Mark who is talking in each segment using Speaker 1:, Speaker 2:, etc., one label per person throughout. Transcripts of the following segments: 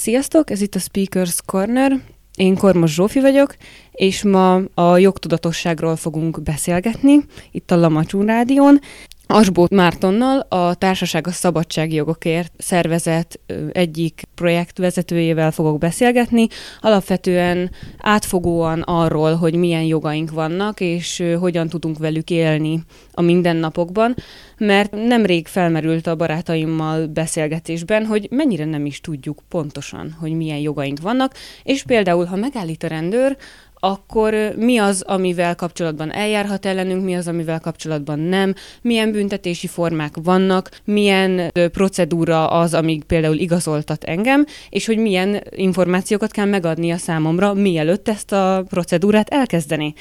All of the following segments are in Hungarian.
Speaker 1: Sziasztok, ez itt a Speakers Corner. Én Kormos Zsófi vagyok, és ma a jogtudatosságról fogunk beszélgetni itt a Lamacsún Rádión. Asbót Mártonnal, a Társaság a Szabadságjogokért szervezet egyik projektvezetőjével fogok beszélgetni. Alapvetően átfogóan arról, hogy milyen jogaink vannak, és hogyan tudunk velük élni a mindennapokban, mert nemrég felmerült a barátaimmal beszélgetésben, hogy mennyire nem is tudjuk pontosan, hogy milyen jogaink vannak, és például, ha megállít a rendőr, akkor mi az, amivel kapcsolatban eljárhat ellenünk, mi az, amivel kapcsolatban nem, milyen büntetési formák vannak, milyen procedúra az, amíg például igazoltat engem, és hogy milyen információkat kell megadni a számomra, mielőtt ezt a procedúrát elkezdeni.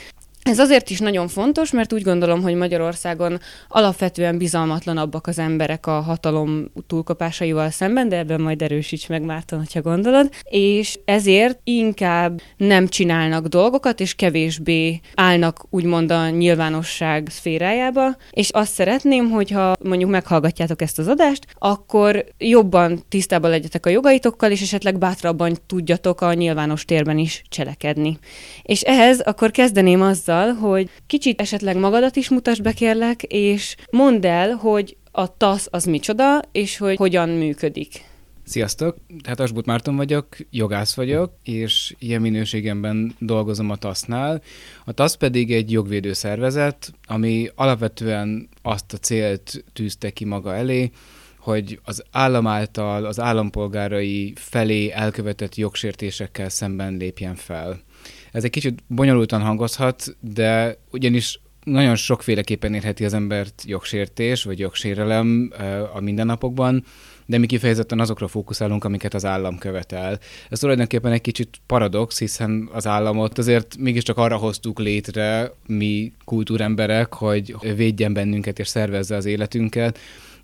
Speaker 1: Ez azért is nagyon fontos, mert úgy gondolom, hogy Magyarországon alapvetően bizalmatlanabbak az emberek a hatalom túlkapásaival szemben, de ebben majd erősíts meg Márton, ha gondolod, és ezért inkább nem csinálnak dolgokat, és kevésbé állnak úgymond a nyilvánosság szférájába, és azt szeretném, hogyha mondjuk meghallgatjátok ezt az adást, akkor jobban tisztában legyetek a jogaitokkal, és esetleg bátrabban tudjatok a nyilvános térben is cselekedni. És ehhez akkor kezdeném azzal, azzal, hogy kicsit esetleg magadat is mutasd be, kérlek, és mondd el, hogy a TASZ az micsoda, és hogy hogyan működik.
Speaker 2: Sziasztok! Hát Asbut Márton vagyok, jogász vagyok, és ilyen minőségemben dolgozom a TASZ-nál. A TASZ pedig egy jogvédő szervezet, ami alapvetően azt a célt tűzte ki maga elé, hogy az állam által az állampolgárai felé elkövetett jogsértésekkel szemben lépjen fel. Ez egy kicsit bonyolultan hangozhat, de ugyanis nagyon sokféleképpen érheti az embert jogsértés vagy jogsérelem a mindennapokban, de mi kifejezetten azokra fókuszálunk, amiket az állam követel. Ez tulajdonképpen egy kicsit paradox, hiszen az államot azért mégiscsak arra hoztuk létre mi kultúremberek, hogy védjen bennünket és szervezze az életünket,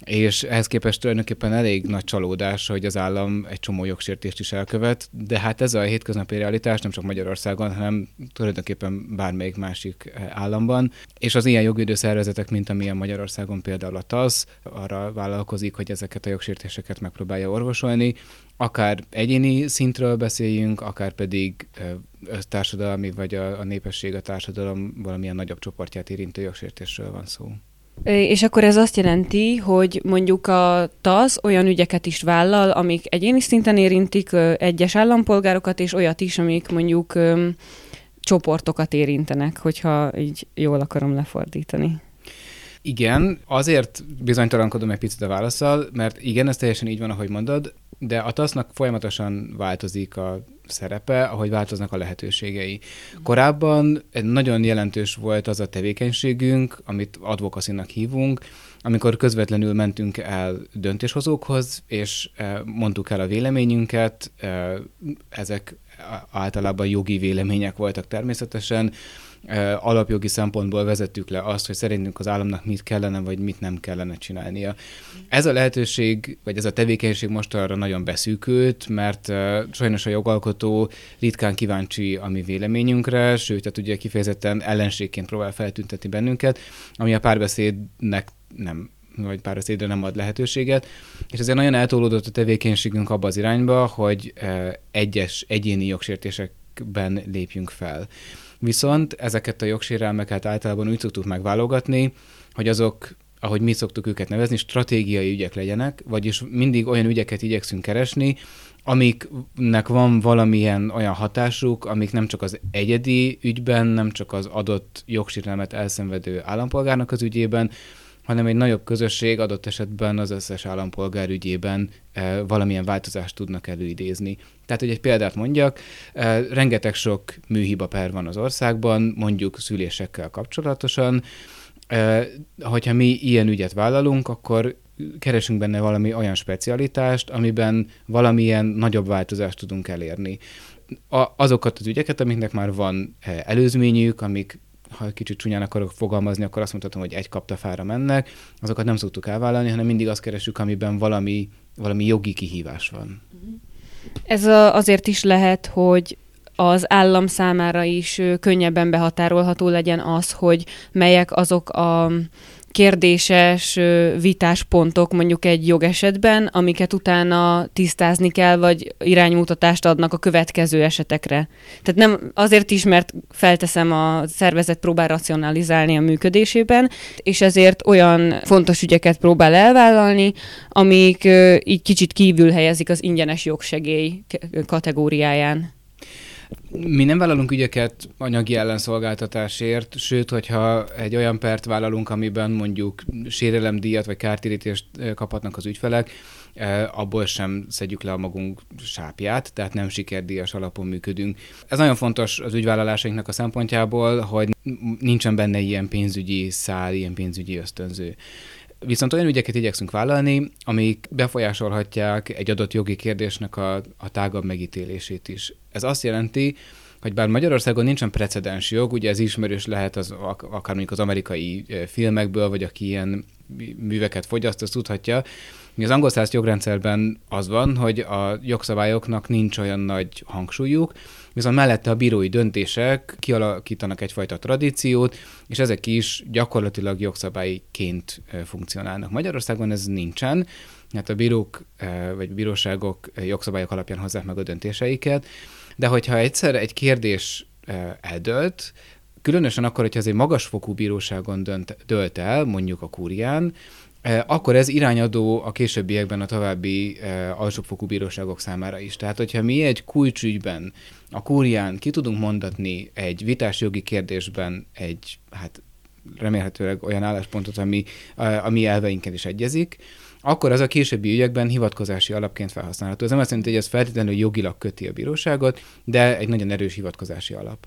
Speaker 2: és ehhez képest tulajdonképpen elég nagy csalódás, hogy az állam egy csomó jogsértést is elkövet, de hát ez a hétköznapi realitás nem csak Magyarországon, hanem tulajdonképpen bármelyik másik államban. És az ilyen jogvédő szervezetek, mint amilyen Magyarországon például a TASZ, arra vállalkozik, hogy ezeket a jogsértéseket megpróbálja orvosolni, akár egyéni szintről beszéljünk, akár pedig társadalmi vagy a, a népesség, a társadalom valamilyen nagyobb csoportját érintő jogsértésről van szó.
Speaker 1: És akkor ez azt jelenti, hogy mondjuk a TASZ olyan ügyeket is vállal, amik egyéni szinten érintik egyes állampolgárokat, és olyat is, amik mondjuk csoportokat érintenek, hogyha így jól akarom lefordítani.
Speaker 2: Igen, azért bizonytalankodom egy picit a válaszsal, mert igen, ez teljesen így van, ahogy mondod, de a TASZ-nak folyamatosan változik a szerepe, ahogy változnak a lehetőségei. Korábban nagyon jelentős volt az a tevékenységünk, amit advokacinak hívunk, amikor közvetlenül mentünk el döntéshozókhoz, és eh, mondtuk el a véleményünket, eh, ezek általában jogi vélemények voltak természetesen, alapjogi szempontból vezettük le azt, hogy szerintünk az államnak mit kellene, vagy mit nem kellene csinálnia. Ez a lehetőség, vagy ez a tevékenység most arra nagyon beszűkült, mert sajnos a jogalkotó ritkán kíváncsi a mi véleményünkre, sőt, tehát ugye kifejezetten ellenségként próbál feltüntetni bennünket, ami a párbeszédnek nem vagy párbeszédre nem ad lehetőséget, és ezért nagyon eltolódott a tevékenységünk abba az irányba, hogy egyes egyéni jogsértésekben lépjünk fel. Viszont ezeket a jogsérelmeket általában úgy szoktuk megválogatni, hogy azok ahogy mi szoktuk őket nevezni, stratégiai ügyek legyenek, vagyis mindig olyan ügyeket igyekszünk keresni, amiknek van valamilyen olyan hatásuk, amik nem csak az egyedi ügyben, nem csak az adott jogsérelmet elszenvedő állampolgárnak az ügyében, hanem egy nagyobb közösség adott esetben az összes állampolgár ügyében e, valamilyen változást tudnak előidézni. Tehát, hogy egy példát mondjak, e, rengeteg sok műhiba per van az országban, mondjuk szülésekkel kapcsolatosan, e, hogyha mi ilyen ügyet vállalunk, akkor keresünk benne valami olyan specialitást, amiben valamilyen nagyobb változást tudunk elérni. A, azokat az ügyeket, amiknek már van előzményük, amik ha kicsit csúnyán akarok fogalmazni, akkor azt mondhatom, hogy egy kaptafára mennek, azokat nem szoktuk elvállalni, hanem mindig azt keresünk, amiben valami, valami jogi kihívás van.
Speaker 1: Ez azért is lehet, hogy az állam számára is könnyebben behatárolható legyen az, hogy melyek azok a kérdéses vitáspontok mondjuk egy jogesetben, amiket utána tisztázni kell, vagy iránymutatást adnak a következő esetekre. Tehát nem azért is, mert felteszem a szervezet próbál racionalizálni a működésében, és ezért olyan fontos ügyeket próbál elvállalni, amik így kicsit kívül helyezik az ingyenes jogsegély kategóriáján.
Speaker 2: Mi nem vállalunk ügyeket anyagi ellenszolgáltatásért, sőt, hogyha egy olyan pert vállalunk, amiben mondjuk sérelemdíjat vagy kártérítést kaphatnak az ügyfelek, abból sem szedjük le a magunk sápját, tehát nem sikerdíjas alapon működünk. Ez nagyon fontos az ügyvállalásainknak a szempontjából, hogy nincsen benne ilyen pénzügyi szál, ilyen pénzügyi ösztönző. Viszont olyan ügyeket igyekszünk vállalni, amik befolyásolhatják egy adott jogi kérdésnek a, a tágabb megítélését is. Ez azt jelenti, hogy bár Magyarországon nincsen precedens jog, ugye ez ismerős lehet az, akár mondjuk az amerikai filmekből, vagy aki ilyen műveket fogyaszt, az tudhatja, az angol száz jogrendszerben az van, hogy a jogszabályoknak nincs olyan nagy hangsúlyuk, viszont mellette a bírói döntések kialakítanak egyfajta tradíciót, és ezek is gyakorlatilag jogszabályként funkcionálnak. Magyarországon ez nincsen, hát a bírók vagy bíróságok jogszabályok alapján hozzák meg a döntéseiket, de hogyha egyszer egy kérdés eldölt, különösen akkor, hogyha ez egy magasfokú bíróságon dönt, dölt el, mondjuk a kúrián, akkor ez irányadó a későbbiekben a további alsófokú bíróságok számára is. Tehát, hogyha mi egy kulcsügyben a kúrián ki tudunk mondatni egy vitás jogi kérdésben egy, hát remélhetőleg olyan álláspontot, ami a mi elveinken is egyezik, akkor az a későbbi ügyekben hivatkozási alapként felhasználható. Ez nem azt jelenti, hogy ez feltétlenül jogilag köti a bíróságot, de egy nagyon erős hivatkozási alap.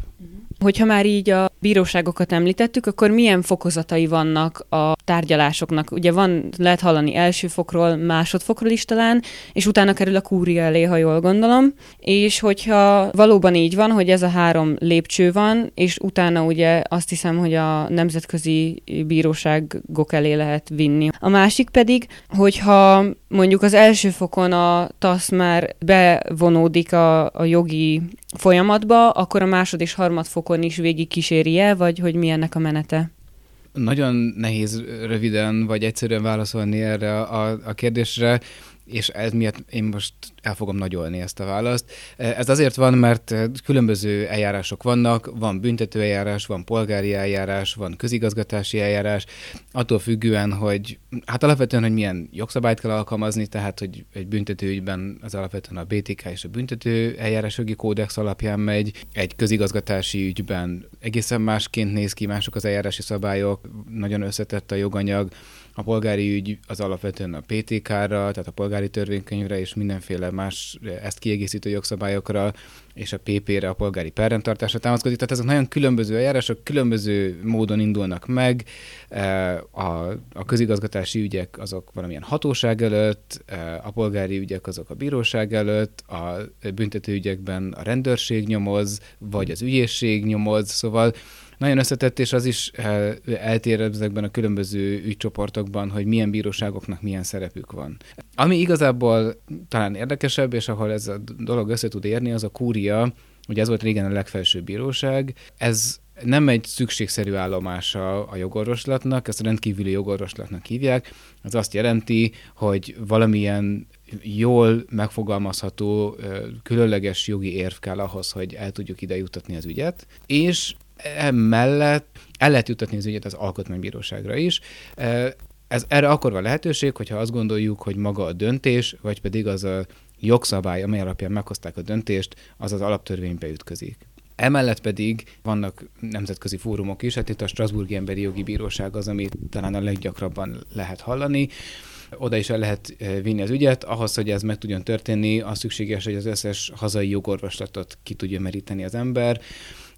Speaker 1: Hogyha már így a bíróságokat említettük, akkor milyen fokozatai vannak a tárgyalásoknak? Ugye van, lehet hallani első fokról, másodfokról is talán, és utána kerül a kúria elé, ha jól gondolom. És hogyha valóban így van, hogy ez a három lépcső van, és utána ugye azt hiszem, hogy a nemzetközi bíróságok elé lehet vinni. A másik pedig, hogyha mondjuk az első fokon a TASZ már bevonódik a, a jogi folyamatba, akkor a másod és harmad fokon is végig kíséri el, vagy hogy mi ennek a menete?
Speaker 2: Nagyon nehéz röviden vagy egyszerűen válaszolni erre a, a kérdésre és ez miatt én most el fogom nagyolni ezt a választ. Ez azért van, mert különböző eljárások vannak, van büntető eljárás, van polgári eljárás, van közigazgatási eljárás, attól függően, hogy hát alapvetően, hogy milyen jogszabályt kell alkalmazni, tehát, hogy egy büntetőügyben az alapvetően a BTK és a büntető eljárásjogi kódex alapján megy, egy közigazgatási ügyben egészen másként néz ki, mások az eljárási szabályok, nagyon összetett a joganyag, a polgári ügy az alapvetően a PTK-ra, tehát a polgári törvénykönyvre és mindenféle más ezt kiegészítő jogszabályokra és a PP-re, a polgári perrendtartásra támaszkodik. Tehát ezek nagyon különböző eljárások, különböző módon indulnak meg. E, a, a közigazgatási ügyek azok valamilyen hatóság előtt, e, a polgári ügyek azok a bíróság előtt, a büntető ügyekben a rendőrség nyomoz, vagy az ügyészség nyomoz, szóval nagyon összetett, és az is eh, eltér ezekben a különböző ügycsoportokban, hogy milyen bíróságoknak milyen szerepük van. Ami igazából talán érdekesebb, és ahol ez a dolog össze tud érni, az a kúria, ugye ez volt régen a legfelsőbb bíróság, ez nem egy szükségszerű állomása a jogorvoslatnak, ezt rendkívüli jogorvoslatnak hívják. Ez azt jelenti, hogy valamilyen jól megfogalmazható, különleges jogi érv kell ahhoz, hogy el tudjuk ide jutatni az ügyet, és emellett el lehet jutatni az ügyet az alkotmánybíróságra is. Ez erre akkor van lehetőség, hogyha azt gondoljuk, hogy maga a döntés, vagy pedig az a jogszabály, amely alapján meghozták a döntést, az az alaptörvénybe ütközik. Emellett pedig vannak nemzetközi fórumok is, hát itt a Strasburgi Emberi Jogi Bíróság az, amit talán a leggyakrabban lehet hallani. Oda is el lehet vinni az ügyet. Ahhoz, hogy ez meg tudjon történni, az szükséges, hogy az összes hazai jogorvoslatot ki tudja meríteni az ember.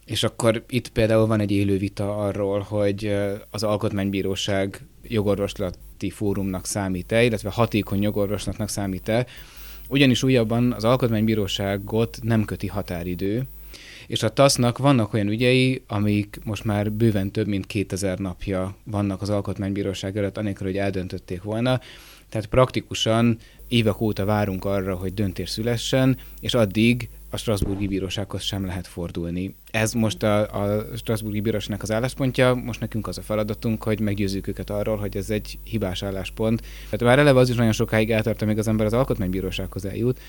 Speaker 2: És akkor itt például van egy élő vita arról, hogy az Alkotmánybíróság jogorvoslati fórumnak számít-e, illetve hatékony jogorvoslatnak számít-e, ugyanis újabban az Alkotmánybíróságot nem köti határidő, és a TASZ-nak vannak olyan ügyei, amik most már bőven több mint 2000 napja vannak az Alkotmánybíróság előtt, anélkül, hogy eldöntötték volna. Tehát praktikusan évek óta várunk arra, hogy döntés szülessen, és addig a Strasburgi Bírósághoz sem lehet fordulni. Ez most a, a Strasburgi Bíróságnak az álláspontja, most nekünk az a feladatunk, hogy meggyőzzük őket arról, hogy ez egy hibás álláspont. Tehát már eleve az is nagyon sokáig eltart, amíg az ember az alkotmánybírósághoz eljut,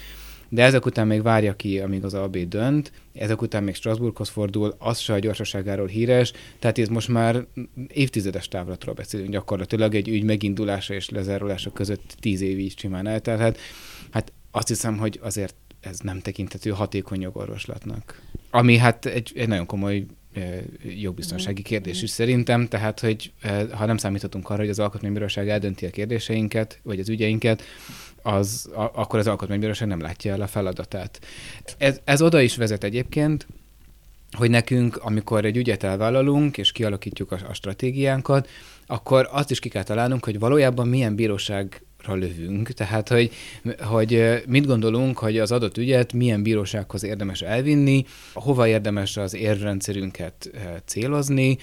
Speaker 2: de ezek után még várja ki, amíg az AB dönt, ezek után még Strasbourghoz fordul, az se a gyorsaságáról híres, tehát ez most már évtizedes távlatról beszélünk gyakorlatilag, egy ügy megindulása és lezárulása között tíz év így simán eltelhet. Hát azt hiszem, hogy azért ez nem tekintető hatékony jogorvoslatnak. Ami hát egy, egy nagyon komoly jogbiztonsági kérdés is szerintem, tehát hogy ha nem számíthatunk arra, hogy az alkotmánybíróság eldönti a kérdéseinket, vagy az ügyeinket, az, a, akkor az alkotmánybíróság nem látja el a feladatát. Ez, ez oda is vezet egyébként, hogy nekünk, amikor egy ügyet elvállalunk, és kialakítjuk a, a stratégiánkat, akkor azt is ki kell találnunk, hogy valójában milyen bíróság lövünk, tehát hogy, hogy mit gondolunk, hogy az adott ügyet milyen bírósághoz érdemes elvinni, hova érdemes az érvrendszerünket célozni,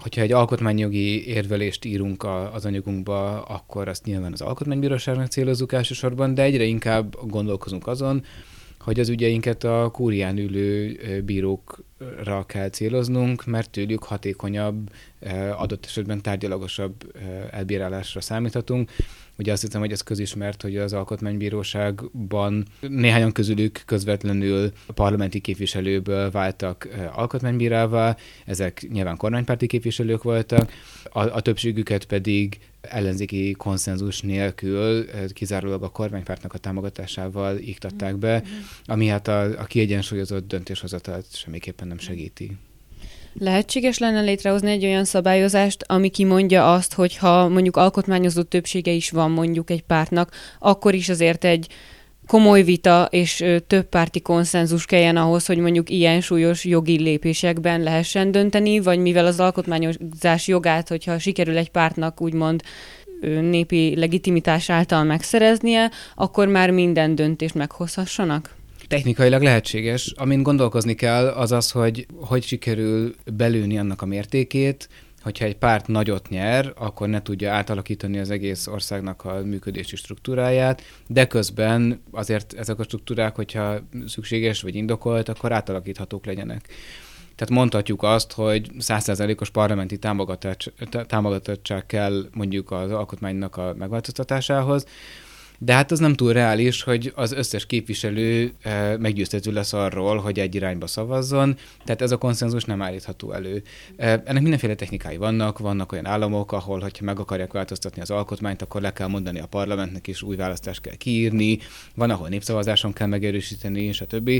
Speaker 2: hogyha egy alkotmányjogi érvelést írunk a, az anyagunkba, akkor azt nyilván az alkotmánybíróságnak célozzuk elsősorban, de egyre inkább gondolkozunk azon, hogy az ügyeinket a kúrián ülő bírókra kell céloznunk, mert tőlük hatékonyabb, adott esetben tárgyalagosabb elbírálásra számíthatunk. Ugye azt hiszem, hogy ez közismert, hogy az Alkotmánybíróságban néhányan közülük közvetlenül parlamenti képviselőből váltak alkotmánybírává, ezek nyilván kormánypárti képviselők voltak, a, a többségüket pedig ellenzéki konszenzus nélkül, kizárólag a kormánypártnak a támogatásával iktatták be, mm-hmm. ami hát a, a kiegyensúlyozott döntéshozatalt semmiképpen nem segíti.
Speaker 1: Lehetséges lenne létrehozni egy olyan szabályozást, ami kimondja azt, hogy ha mondjuk alkotmányozott többsége is van mondjuk egy pártnak, akkor is azért egy komoly vita és több párti konszenzus kelljen ahhoz, hogy mondjuk ilyen súlyos jogi lépésekben lehessen dönteni, vagy mivel az alkotmányozás jogát, hogyha sikerül egy pártnak úgymond népi legitimitás által megszereznie, akkor már minden döntést meghozhassanak?
Speaker 2: Technikailag lehetséges. Amint gondolkozni kell, az az, hogy hogy sikerül belőni annak a mértékét, hogyha egy párt nagyot nyer, akkor ne tudja átalakítani az egész országnak a működési struktúráját, de közben azért ezek a struktúrák, hogyha szükséges vagy indokolt, akkor átalakíthatók legyenek. Tehát mondhatjuk azt, hogy százszerzelékos parlamenti támogatottság kell mondjuk az alkotmánynak a megváltoztatásához, de hát az nem túl reális, hogy az összes képviselő eh, meggyőztető lesz arról, hogy egy irányba szavazzon, tehát ez a konszenzus nem állítható elő. Eh, ennek mindenféle technikái vannak, vannak olyan államok, ahol, hogyha meg akarják változtatni az alkotmányt, akkor le kell mondani a parlamentnek, és új választást kell kiírni, van, ahol népszavazáson kell megerősíteni, stb.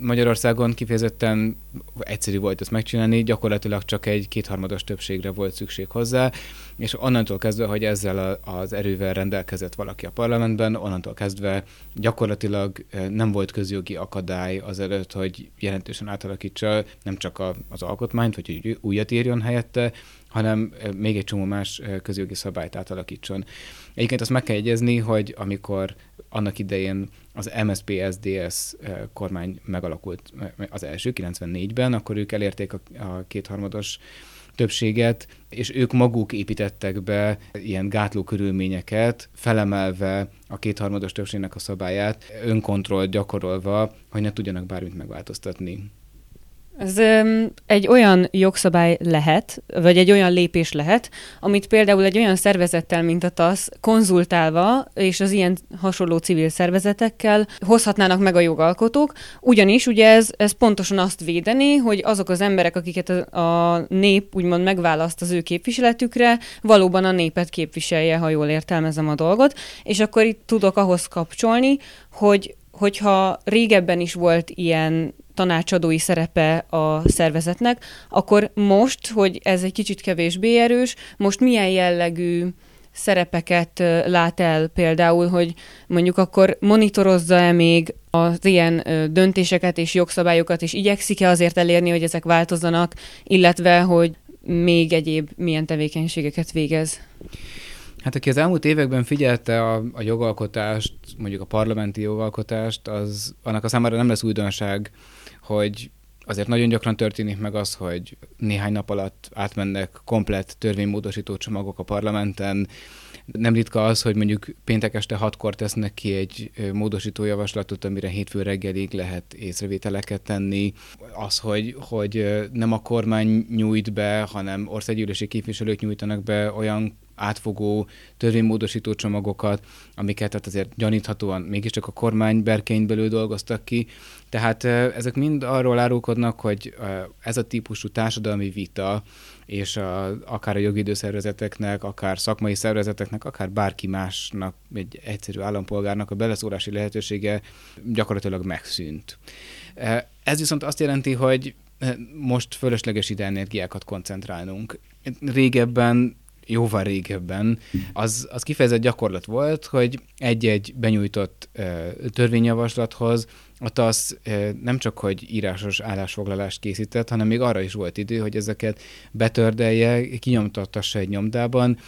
Speaker 2: Magyarországon kifejezetten egyszerű volt ezt megcsinálni, gyakorlatilag csak egy kétharmados többségre volt szükség hozzá, és onnantól kezdve, hogy ezzel az erővel rendelkezett valaki a parlamentben, onnantól kezdve gyakorlatilag eh, nem volt közjogi akadály azelőtt, hogy jelentősen átalakítsa nem csak az alkotmányt, vagy hogy újat írjon helyette, hanem eh, még egy csomó más eh, közjogi szabályt átalakítson. Egyébként azt meg kell jegyezni, hogy amikor annak idején az MSP-SDS kormány megalakult az első, 94-ben, akkor ők elérték a, a kétharmados többséget, és ők maguk építettek be ilyen gátló körülményeket, felemelve a kétharmados többségnek a szabályát, önkontrollt gyakorolva, hogy ne tudjanak bármit megváltoztatni.
Speaker 1: Ez egy olyan jogszabály lehet, vagy egy olyan lépés lehet, amit például egy olyan szervezettel, mint a TASZ konzultálva, és az ilyen hasonló civil szervezetekkel hozhatnának meg a jogalkotók, ugyanis ugye ez, ez pontosan azt védeni, hogy azok az emberek, akiket a, a nép úgymond megválaszt az ő képviseletükre, valóban a népet képviselje, ha jól értelmezem a dolgot, és akkor itt tudok ahhoz kapcsolni, hogy hogyha régebben is volt ilyen tanácsadói szerepe a szervezetnek, akkor most, hogy ez egy kicsit kevésbé erős, most milyen jellegű szerepeket lát el például, hogy mondjuk akkor monitorozza-e még az ilyen döntéseket és jogszabályokat, és igyekszik-e azért elérni, hogy ezek változzanak, illetve hogy még egyéb milyen tevékenységeket végez?
Speaker 2: Hát aki az elmúlt években figyelte a, a jogalkotást, mondjuk a parlamenti jogalkotást, az annak a számára nem lesz újdonság, hogy azért nagyon gyakran történik meg az, hogy néhány nap alatt átmennek komplett törvénymódosító csomagok a parlamenten, Nem ritka az, hogy mondjuk péntek este hatkor tesznek ki egy módosító javaslatot, amire hétfő reggelig lehet észrevételeket tenni. Az, hogy, hogy nem a kormány nyújt be, hanem országgyűlési képviselők nyújtanak be olyan átfogó törvénymódosító csomagokat, amiket hát azért gyaníthatóan mégiscsak a kormány berkein belül dolgoztak ki. Tehát ezek mind arról árulkodnak, hogy ez a típusú társadalmi vita, és a, akár a jogi időszervezeteknek, akár szakmai szervezeteknek, akár bárki másnak, egy egyszerű állampolgárnak a beleszólási lehetősége gyakorlatilag megszűnt. Ez viszont azt jelenti, hogy most fölösleges ide energiákat koncentrálnunk. Régebben jóval régebben, az, az kifejezett gyakorlat volt, hogy egy-egy benyújtott törvényjavaslathoz a TASZ nem csak, hogy írásos állásfoglalást készített, hanem még arra is volt idő, hogy ezeket betördelje, kinyomtattassa egy nyomdában,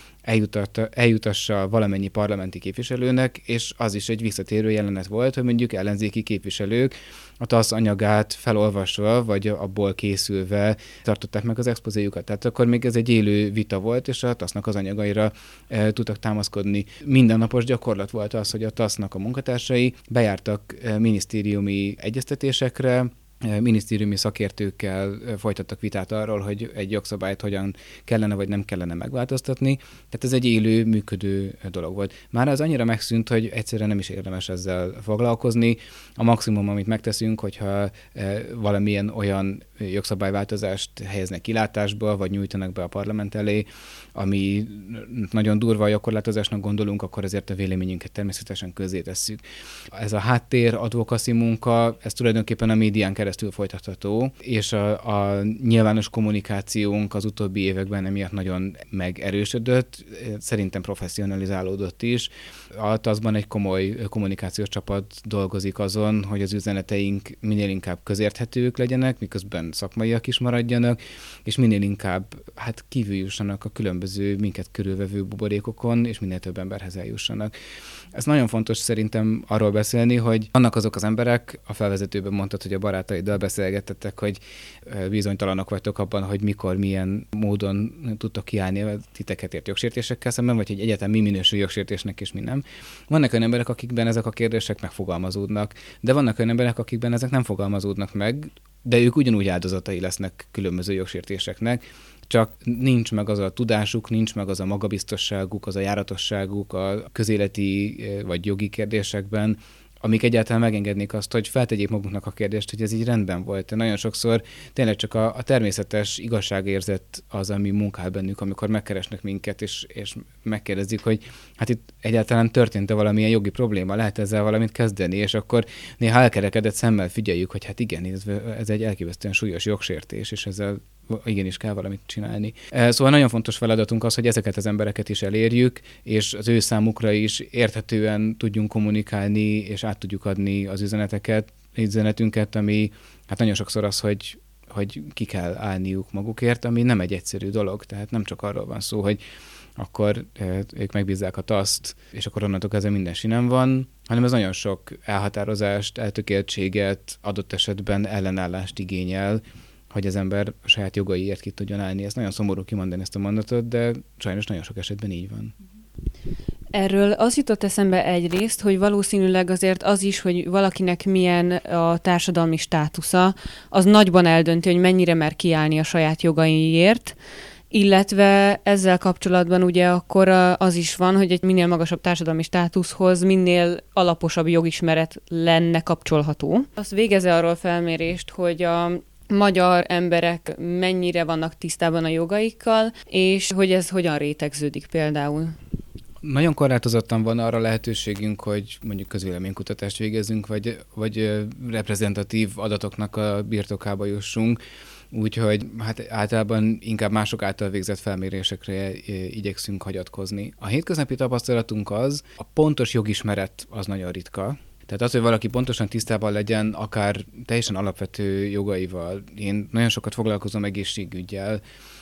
Speaker 2: eljutassa valamennyi parlamenti képviselőnek, és az is egy visszatérő jelenet volt, hogy mondjuk ellenzéki képviselők a TASZ anyagát felolvasva, vagy abból készülve tartották meg az expozéjukat. Tehát akkor még ez egy élő vita volt, és a TASZ-nak az anyagaira e, tudtak támaszkodni. Mindennapos gyakorlat volt az, hogy a TASZ-nak a munkatársai bejártak e, minisztériumi egyeztetésekre, minisztériumi szakértőkkel folytattak vitát arról, hogy egy jogszabályt hogyan kellene vagy nem kellene megváltoztatni. Tehát ez egy élő, működő dolog volt. Már az annyira megszűnt, hogy egyszerűen nem is érdemes ezzel foglalkozni. A maximum, amit megteszünk, hogyha valamilyen olyan jogszabályváltozást helyeznek kilátásba, vagy nyújtanak be a parlament elé, ami nagyon durva a gyakorlatozásnak gondolunk, akkor ezért a véleményünket természetesen közé tesszük. Ez a háttér advokacy munka, ez tulajdonképpen a médián keresztül folytatható, és a, a nyilvános kommunikációnk az utóbbi években emiatt nagyon megerősödött, szerintem professzionalizálódott is. A TASZ-ban egy komoly kommunikációs csapat dolgozik azon, hogy az üzeneteink minél inkább közérthetők legyenek, miközben szakmaiak is maradjanak, és minél inkább hát kívül jussanak a különböző minket körülvevő buborékokon, és minél több emberhez eljussanak. Ez nagyon fontos szerintem arról beszélni, hogy annak azok az emberek, a felvezetőben mondtad, hogy a barátaiddal beszélgettettek, hogy bizonytalanok vagytok abban, hogy mikor, milyen módon tudtok kiállni a titeket ért jogsértésekkel szemben, vagy hogy egyetem mi minősül jogsértésnek és mi nem. Vannak olyan emberek, akikben ezek a kérdések megfogalmazódnak, de vannak olyan emberek, akikben ezek nem fogalmazódnak meg, de ők ugyanúgy áldozatai lesznek különböző jogsértéseknek, csak nincs meg az a tudásuk, nincs meg az a magabiztosságuk, az a járatosságuk a közéleti eh, vagy jogi kérdésekben, amik egyáltalán megengednék azt, hogy feltegyék maguknak a kérdést, hogy ez így rendben volt. Nagyon sokszor tényleg csak a, a természetes igazságérzet az, ami munkál bennük, amikor megkeresnek minket, és, és megkérdezik, hogy hát itt egyáltalán történt-e valamilyen jogi probléma, lehet ezzel valamit kezdeni, és akkor néha elkerekedett szemmel figyeljük, hogy hát igen, ez, ez egy elképesztően súlyos jogsértés, és ezzel igenis kell valamit csinálni. Eh, szóval nagyon fontos feladatunk az, hogy ezeket az embereket is elérjük, és az ő számukra is érthetően tudjunk kommunikálni, és át tudjuk adni az üzeneteket, üzenetünket, ami hát nagyon sokszor az, hogy hogy ki kell állniuk magukért, ami nem egy egyszerű dolog, tehát nem csak arról van szó, hogy akkor eh, ők megbízzák a taszt, és akkor onnantól kezdve minden sinem van, hanem ez nagyon sok elhatározást, eltökéltséget, adott esetben ellenállást igényel, hogy az ember a saját jogaiért ki tudjon állni. Ez nagyon szomorú kimondani ezt a mondatot, de sajnos nagyon sok esetben így van.
Speaker 1: Erről az jutott eszembe egyrészt, hogy valószínűleg azért az is, hogy valakinek milyen a társadalmi státusza, az nagyban eldönti, hogy mennyire mer kiállni a saját jogaiért, illetve ezzel kapcsolatban ugye akkor az is van, hogy egy minél magasabb társadalmi státuszhoz minél alaposabb jogismeret lenne kapcsolható. Azt végeze arról felmérést, hogy a magyar emberek mennyire vannak tisztában a jogaikkal, és hogy ez hogyan rétegződik például.
Speaker 2: Nagyon korlátozottan van arra lehetőségünk, hogy mondjuk közvéleménykutatást végezzünk, vagy, vagy reprezentatív adatoknak a birtokába jussunk. Úgyhogy hát általában inkább mások által végzett felmérésekre igyekszünk hagyatkozni. A hétköznapi tapasztalatunk az, a pontos jogismeret az nagyon ritka, tehát az, hogy valaki pontosan tisztában legyen, akár teljesen alapvető jogaival. Én nagyon sokat foglalkozom egészségügyel,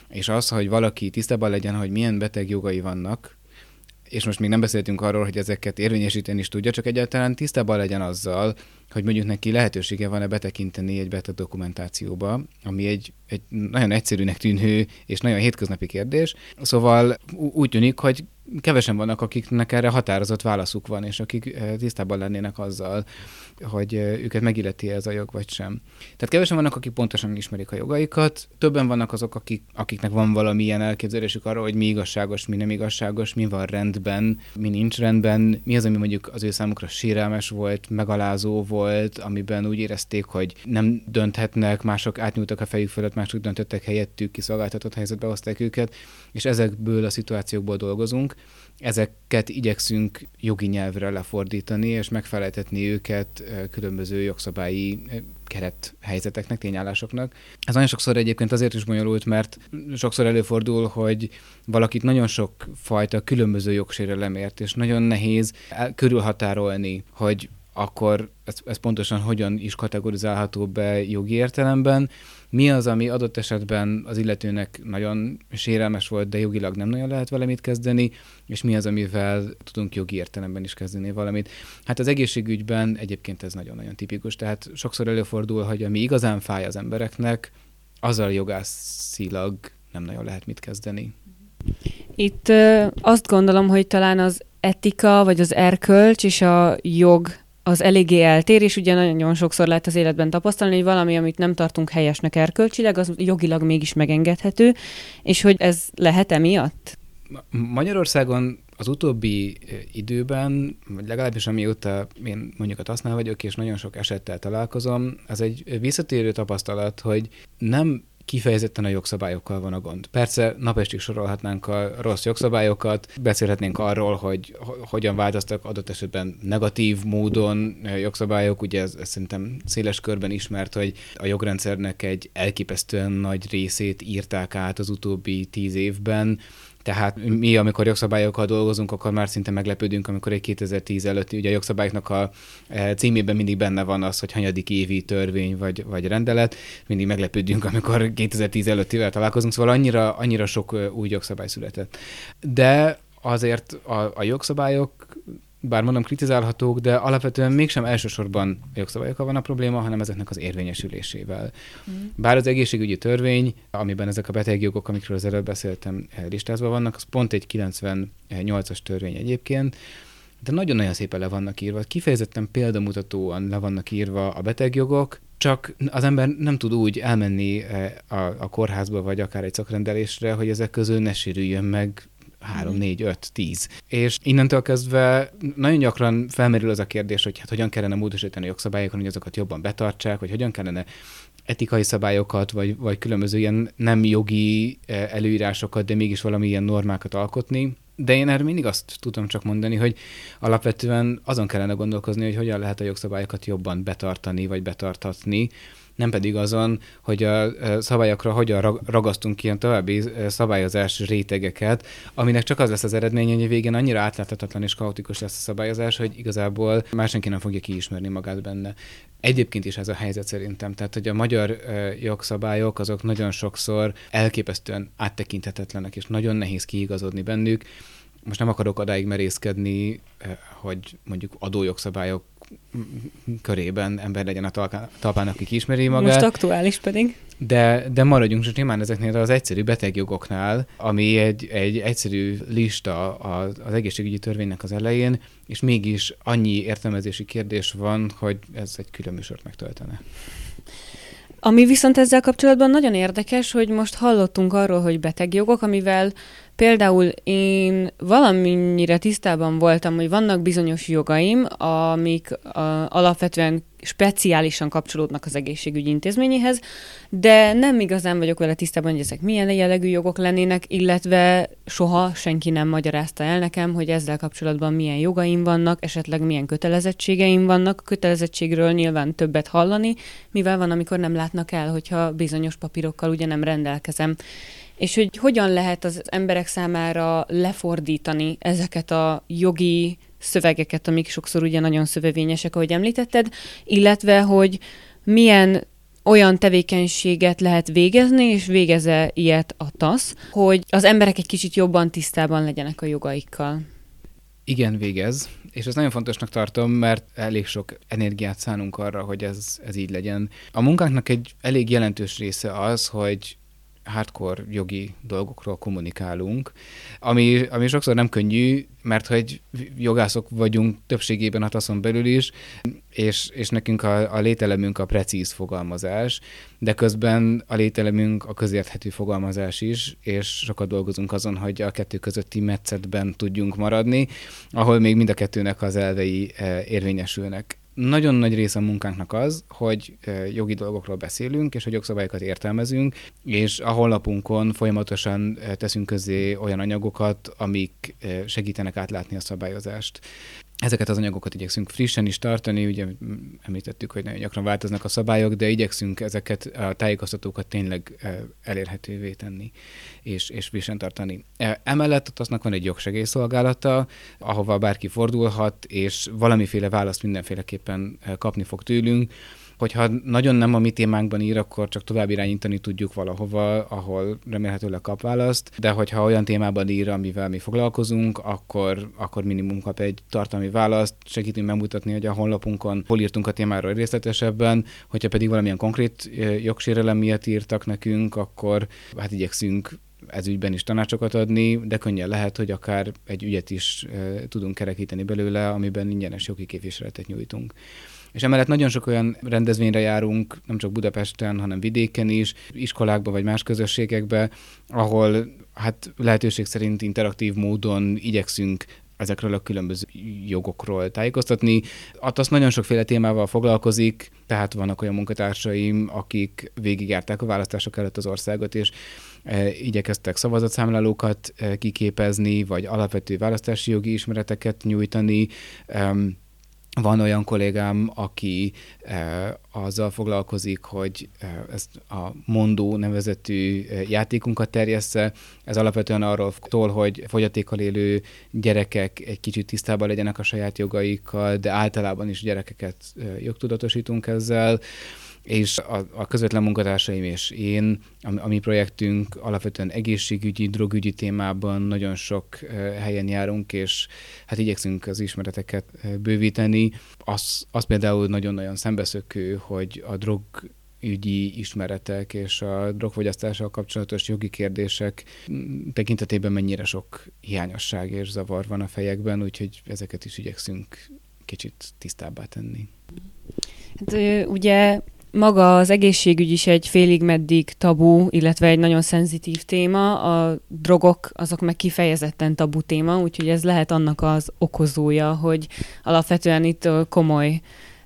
Speaker 2: és az, hogy valaki tisztában legyen, hogy milyen beteg jogai vannak, és most még nem beszéltünk arról, hogy ezeket érvényesíteni is tudja, csak egyáltalán tisztában legyen azzal, hogy mondjuk neki lehetősége van-e betekinteni egy beteg dokumentációba, ami egy, egy nagyon egyszerűnek tűnő és nagyon hétköznapi kérdés. Szóval úgy tűnik, hogy kevesen vannak, akiknek erre határozott válaszuk van, és akik tisztában lennének azzal, hogy őket megilleti ez a jog, vagy sem. Tehát kevesen vannak, akik pontosan ismerik a jogaikat, többen vannak azok, akik, akiknek van valamilyen elképzelésük arról, hogy mi igazságos, mi nem igazságos, mi van rendben, mi nincs rendben, mi az, ami mondjuk az ő számukra sérelmes volt, megalázó volt, amiben úgy érezték, hogy nem dönthetnek, mások átnyúltak a fejük fölött, mások döntöttek helyettük, kiszolgáltatott helyzetbe hozták őket, és ezekből a szituációkból dolgozunk ezeket igyekszünk jogi nyelvre lefordítani, és megfeleltetni őket különböző jogszabályi keret helyzeteknek, tényállásoknak. Ez nagyon sokszor egyébként azért is bonyolult, mert sokszor előfordul, hogy valakit nagyon sok fajta különböző jogsérelem és nagyon nehéz körülhatárolni, hogy akkor ez, ez pontosan hogyan is kategorizálható be jogi értelemben, mi az, ami adott esetben az illetőnek nagyon sérelmes volt, de jogilag nem nagyon lehet vele kezdeni, és mi az, amivel tudunk jogi értelemben is kezdeni valamit. Hát az egészségügyben egyébként ez nagyon-nagyon tipikus, tehát sokszor előfordul, hogy ami igazán fáj az embereknek, azzal jogászilag nem nagyon lehet mit kezdeni.
Speaker 1: Itt ö, azt gondolom, hogy talán az etika, vagy az erkölcs és a jog az eléggé eltér, és ugye nagyon sokszor lehet az életben tapasztalni, hogy valami, amit nem tartunk helyesnek erkölcsileg, az jogilag mégis megengedhető, és hogy ez lehet emiatt?
Speaker 2: Magyarországon az utóbbi időben, vagy legalábbis amióta én mondjuk a tasznál vagyok, és nagyon sok esettel találkozom, az egy visszatérő tapasztalat, hogy nem kifejezetten a jogszabályokkal van a gond. Persze napestig sorolhatnánk a rossz jogszabályokat, beszélhetnénk arról, hogy hogyan változtak adott esetben negatív módon jogszabályok, ugye ez, ez szerintem széles körben ismert, hogy a jogrendszernek egy elképesztően nagy részét írták át az utóbbi tíz évben, tehát mi, amikor jogszabályokkal dolgozunk, akkor már szinte meglepődünk, amikor egy 2010 előtti, ugye a jogszabályoknak a e, címében mindig benne van az, hogy hanyadik évi törvény vagy, vagy rendelet, mindig meglepődünk, amikor 2010 előttivel találkozunk, szóval annyira, annyira sok új jogszabály született. De azért a, a jogszabályok bár mondom kritizálhatók, de alapvetően mégsem elsősorban a jogszabályokkal van a probléma, hanem ezeknek az érvényesülésével. Mm. Bár az egészségügyi törvény, amiben ezek a betegjogok, amikről az előbb beszéltem, listázva vannak, az pont egy 98-as törvény egyébként, de nagyon-nagyon szépen le vannak írva, kifejezetten példamutatóan le vannak írva a betegjogok, csak az ember nem tud úgy elmenni eh, a, a kórházba, vagy akár egy szakrendelésre, hogy ezek közül ne sérüljön meg három, mm. négy, öt, tíz. És innentől kezdve nagyon gyakran felmerül az a kérdés, hogy hát hogyan kellene módosítani a jogszabályokon, hogy azokat jobban betartsák, hogy hogyan kellene etikai szabályokat, vagy, vagy különböző ilyen nem jogi eh, előírásokat, de mégis valamilyen normákat alkotni. De én erre mindig azt tudom csak mondani, hogy alapvetően azon kellene gondolkozni, hogy hogyan lehet a jogszabályokat jobban betartani, vagy betartatni, nem pedig azon, hogy a szabályokra hogyan ragasztunk ilyen további szabályozás rétegeket, aminek csak az lesz az eredmény, hogy a végén annyira átláthatatlan és kaotikus lesz a szabályozás, hogy igazából már senki nem fogja kiismerni magát benne. Egyébként is ez a helyzet szerintem. Tehát, hogy a magyar jogszabályok azok nagyon sokszor elképesztően áttekinthetetlenek, és nagyon nehéz kiigazodni bennük. Most nem akarok odáig merészkedni, hogy mondjuk adójogszabályok körében ember legyen a talpán, aki ismeri magát.
Speaker 1: Most aktuális pedig.
Speaker 2: De, de maradjunk csak nyilván ezeknél az egyszerű betegjogoknál, ami egy, egy egyszerű lista az, az egészségügyi törvénynek az elején, és mégis annyi értelmezési kérdés van, hogy ez egy külön műsort megtöltene.
Speaker 1: Ami viszont ezzel kapcsolatban nagyon érdekes, hogy most hallottunk arról, hogy betegjogok, amivel Például én valamennyire tisztában voltam, hogy vannak bizonyos jogaim, amik a, alapvetően speciálisan kapcsolódnak az egészségügyi intézményéhez, de nem igazán vagyok vele tisztában, hogy ezek milyen jellegű jogok lennének, illetve soha senki nem magyarázta el nekem, hogy ezzel kapcsolatban milyen jogaim vannak, esetleg milyen kötelezettségeim vannak. Kötelezettségről nyilván többet hallani, mivel van, amikor nem látnak el, hogyha bizonyos papírokkal ugye nem rendelkezem és hogy hogyan lehet az emberek számára lefordítani ezeket a jogi szövegeket, amik sokszor ugye nagyon szövevényesek, ahogy említetted, illetve hogy milyen olyan tevékenységet lehet végezni, és végeze ilyet a TASZ, hogy az emberek egy kicsit jobban tisztában legyenek a jogaikkal.
Speaker 2: Igen, végez, és ez nagyon fontosnak tartom, mert elég sok energiát szánunk arra, hogy ez, ez így legyen. A munkánknak egy elég jelentős része az, hogy hardcore jogi dolgokról kommunikálunk, ami, ami sokszor nem könnyű, mert hogy jogászok vagyunk többségében a taszon belül is, és, és nekünk a, a lételemünk a precíz fogalmazás, de közben a lételemünk a közérthető fogalmazás is, és sokat dolgozunk azon, hogy a kettő közötti metszetben tudjunk maradni, ahol még mind a kettőnek az elvei eh, érvényesülnek nagyon nagy része a munkánknak az, hogy jogi dolgokról beszélünk, és hogy jogszabályokat értelmezünk, és a honlapunkon folyamatosan teszünk közé olyan anyagokat, amik segítenek átlátni a szabályozást. Ezeket az anyagokat igyekszünk frissen is tartani, ugye említettük, hogy nagyon gyakran változnak a szabályok, de igyekszünk ezeket a tájékoztatókat tényleg elérhetővé tenni és, és frissen tartani. Emellett ott aznak van egy jogsegélyszolgálata, ahova bárki fordulhat, és valamiféle választ mindenféleképpen kapni fog tőlünk, hogyha nagyon nem a mi témánkban ír, akkor csak tovább irányítani tudjuk valahova, ahol remélhetőleg kap választ, de hogyha olyan témában ír, amivel mi foglalkozunk, akkor, akkor minimum kap egy tartalmi választ, segítünk megmutatni, hogy a honlapunkon hol írtunk a témáról részletesebben, hogyha pedig valamilyen konkrét jogsérelem miatt írtak nekünk, akkor hát igyekszünk ez ügyben is tanácsokat adni, de könnyen lehet, hogy akár egy ügyet is tudunk kerekíteni belőle, amiben ingyenes jogi képviseletet nyújtunk. És emellett nagyon sok olyan rendezvényre járunk, nem csak Budapesten, hanem vidéken is, iskolákban vagy más közösségekben, ahol hát lehetőség szerint interaktív módon igyekszünk ezekről a különböző jogokról tájékoztatni. Atasz nagyon sokféle témával foglalkozik, tehát vannak olyan munkatársaim, akik végigjárták a választások előtt az országot, és e, igyekeztek szavazatszámlálókat e, kiképezni, vagy alapvető választási jogi ismereteket nyújtani. E, van olyan kollégám, aki eh, azzal foglalkozik, hogy eh, ezt a Mondó nevezetű eh, játékunkat terjessze. Ez alapvetően arról szól, hogy fogyatékkal élő gyerekek egy kicsit tisztában legyenek a saját jogaikkal, de általában is gyerekeket jogtudatosítunk ezzel. És a, a közvetlen munkatársaim és én, a, a mi projektünk alapvetően egészségügyi, drogügyi témában nagyon sok helyen járunk, és hát igyekszünk az ismereteket bővíteni. Az, az például nagyon-nagyon szembeszökő, hogy a drog ügyi ismeretek és a drogfogyasztással kapcsolatos jogi kérdések tekintetében mennyire sok hiányosság és zavar van a fejekben, úgyhogy ezeket is igyekszünk kicsit tisztábbá tenni.
Speaker 1: Hát ugye maga az egészségügy is egy félig meddig tabu, illetve egy nagyon szenzitív téma, a drogok azok meg kifejezetten tabu téma, úgyhogy ez lehet annak az okozója, hogy alapvetően itt komoly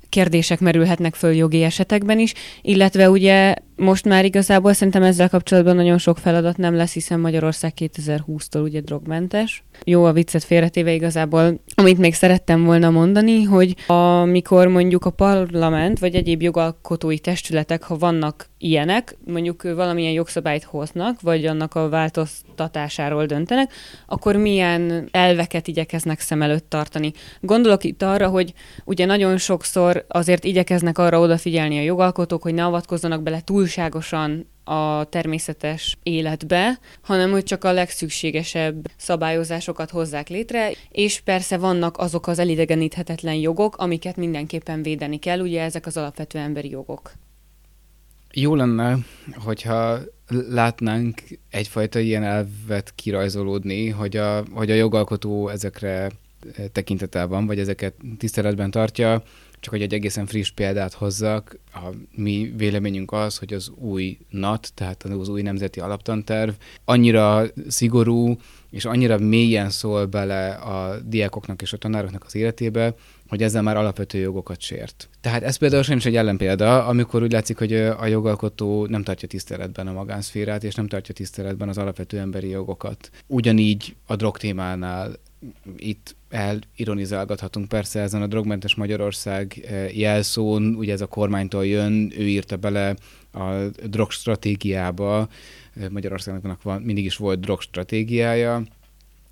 Speaker 1: kérdések merülhetnek föl jogi esetekben is, illetve ugye most már igazából szerintem ezzel kapcsolatban nagyon sok feladat nem lesz, hiszen Magyarország 2020-tól ugye drogmentes. Jó a viccet félretéve igazából, amit még szerettem volna mondani, hogy amikor mondjuk a parlament vagy egyéb jogalkotói testületek, ha vannak ilyenek, mondjuk valamilyen jogszabályt hoznak, vagy annak a változtatásáról döntenek, akkor milyen elveket igyekeznek szem előtt tartani. Gondolok itt arra, hogy ugye nagyon sokszor azért igyekeznek arra odafigyelni a jogalkotók, hogy ne avatkozzanak bele túlságosan a természetes életbe, hanem hogy csak a legszükségesebb szabályozásokat hozzák létre, és persze vannak azok az elidegeníthetetlen jogok, amiket mindenképpen védeni kell, ugye ezek az alapvető emberi jogok.
Speaker 2: Jó lenne, hogyha látnánk egyfajta ilyen elvet kirajzolódni, hogy a, hogy a jogalkotó ezekre tekintetel van, vagy ezeket tiszteletben tartja, csak hogy egy egészen friss példát hozzak, a mi véleményünk az, hogy az új NAT, tehát az új nemzeti alaptanterv annyira szigorú, és annyira mélyen szól bele a diákoknak és a tanároknak az életébe, hogy ezzel már alapvető jogokat sért. Tehát ez például is egy ellenpélda, amikor úgy látszik, hogy a jogalkotó nem tartja tiszteletben a magánszférát, és nem tartja tiszteletben az alapvető emberi jogokat. Ugyanígy a drog témánál itt elironizálgathatunk persze ezen a drogmentes Magyarország eh, jelszón, ugye ez a kormánytól jön, ő írta bele a drogstratégiába, eh, Magyarországnak van, mindig is volt drogstratégiája,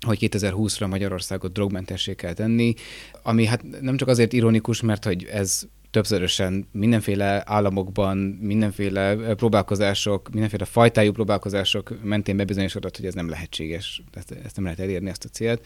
Speaker 2: hogy 2020-ra Magyarországot drogmentessé kell tenni, ami hát nem csak azért ironikus, mert hogy ez többszörösen mindenféle államokban, mindenféle eh, próbálkozások, mindenféle fajtájú próbálkozások mentén bebizonyosodott, hogy ez nem lehetséges, ezt, ezt nem lehet elérni, ezt a célt,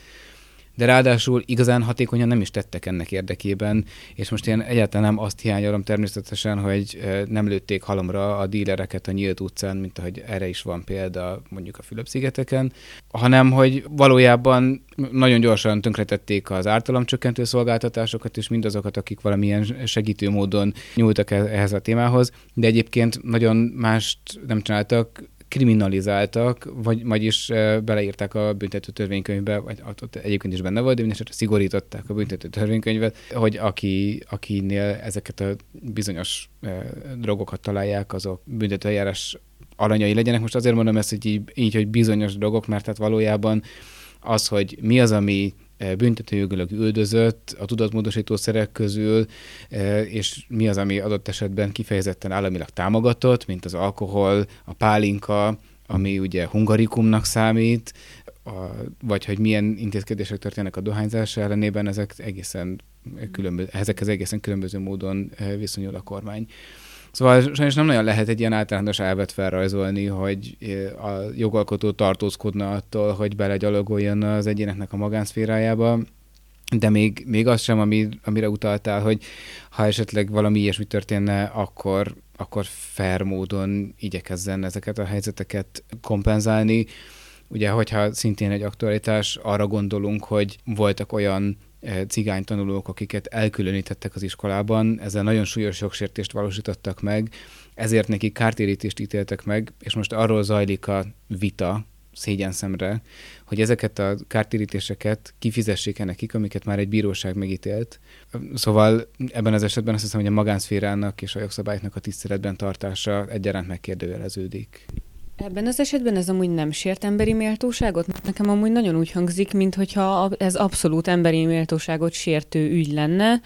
Speaker 2: de ráadásul igazán hatékonyan nem is tettek ennek érdekében, és most én egyáltalán nem azt hiányolom természetesen, hogy nem lőtték halomra a dílereket a nyílt utcán, mint ahogy erre is van példa mondjuk a Fülöp-szigeteken, hanem hogy valójában nagyon gyorsan tönkretették az ártalomcsökkentő szolgáltatásokat, és mindazokat, akik valamilyen segítő módon nyúltak ehhez a témához, de egyébként nagyon mást nem csináltak, kriminalizáltak, vagy, vagyis beleírták a büntető törvénykönyvbe, vagy ott egyébként is benne volt, de mindesetre szigorították a büntető törvénykönyvet, hogy aki, akinél ezeket a bizonyos drogokat találják, azok büntetőeljárás alanyai legyenek. Most azért mondom ezt, hogy így, így hogy bizonyos drogok, mert tehát valójában az, hogy mi az, ami büntetőjogilag üldözött a tudatmódosító szerek közül, és mi az, ami adott esetben kifejezetten államilag támogatott, mint az alkohol, a pálinka, ami ugye hungarikumnak számít, a, vagy hogy milyen intézkedések történnek a dohányzás ellenében, ezek egészen különböző, ezekhez egészen különböző módon viszonyul a kormány. Szóval sajnos nem nagyon lehet egy ilyen általános elvet felrajzolni, hogy a jogalkotó tartózkodna attól, hogy belegyalogoljon az egyéneknek a magánszférájába, de még, még az sem, ami, amire utaltál, hogy ha esetleg valami ilyesmi történne, akkor, akkor fair módon igyekezzen ezeket a helyzeteket kompenzálni. Ugye, hogyha szintén egy aktualitás, arra gondolunk, hogy voltak olyan cigány tanulók, akiket elkülönítettek az iskolában, ezzel nagyon súlyos jogsértést valósítottak meg, ezért neki kártérítést ítéltek meg, és most arról zajlik a vita, szégyenszemre, hogy ezeket a kártérítéseket kifizessék-e nekik, amiket már egy bíróság megítélt. Szóval ebben az esetben azt hiszem, hogy a magánszférának és a jogszabályoknak a tiszteletben tartása egyaránt megkérdőjeleződik.
Speaker 1: Ebben az esetben ez amúgy nem sért emberi méltóságot? Nekem amúgy nagyon úgy hangzik, mintha ez abszolút emberi méltóságot sértő ügy lenne,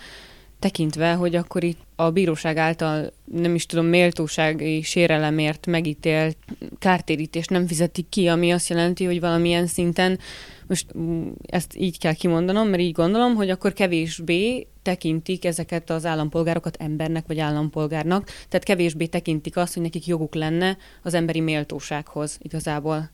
Speaker 1: tekintve, hogy akkor itt a bíróság által nem is tudom méltósági sérelemért megítélt kártérítést nem fizetik ki, ami azt jelenti, hogy valamilyen szinten, most mm, ezt így kell kimondanom, mert így gondolom, hogy akkor kevésbé tekintik ezeket az állampolgárokat embernek vagy állampolgárnak, tehát kevésbé tekintik azt, hogy nekik joguk lenne az emberi méltósághoz igazából.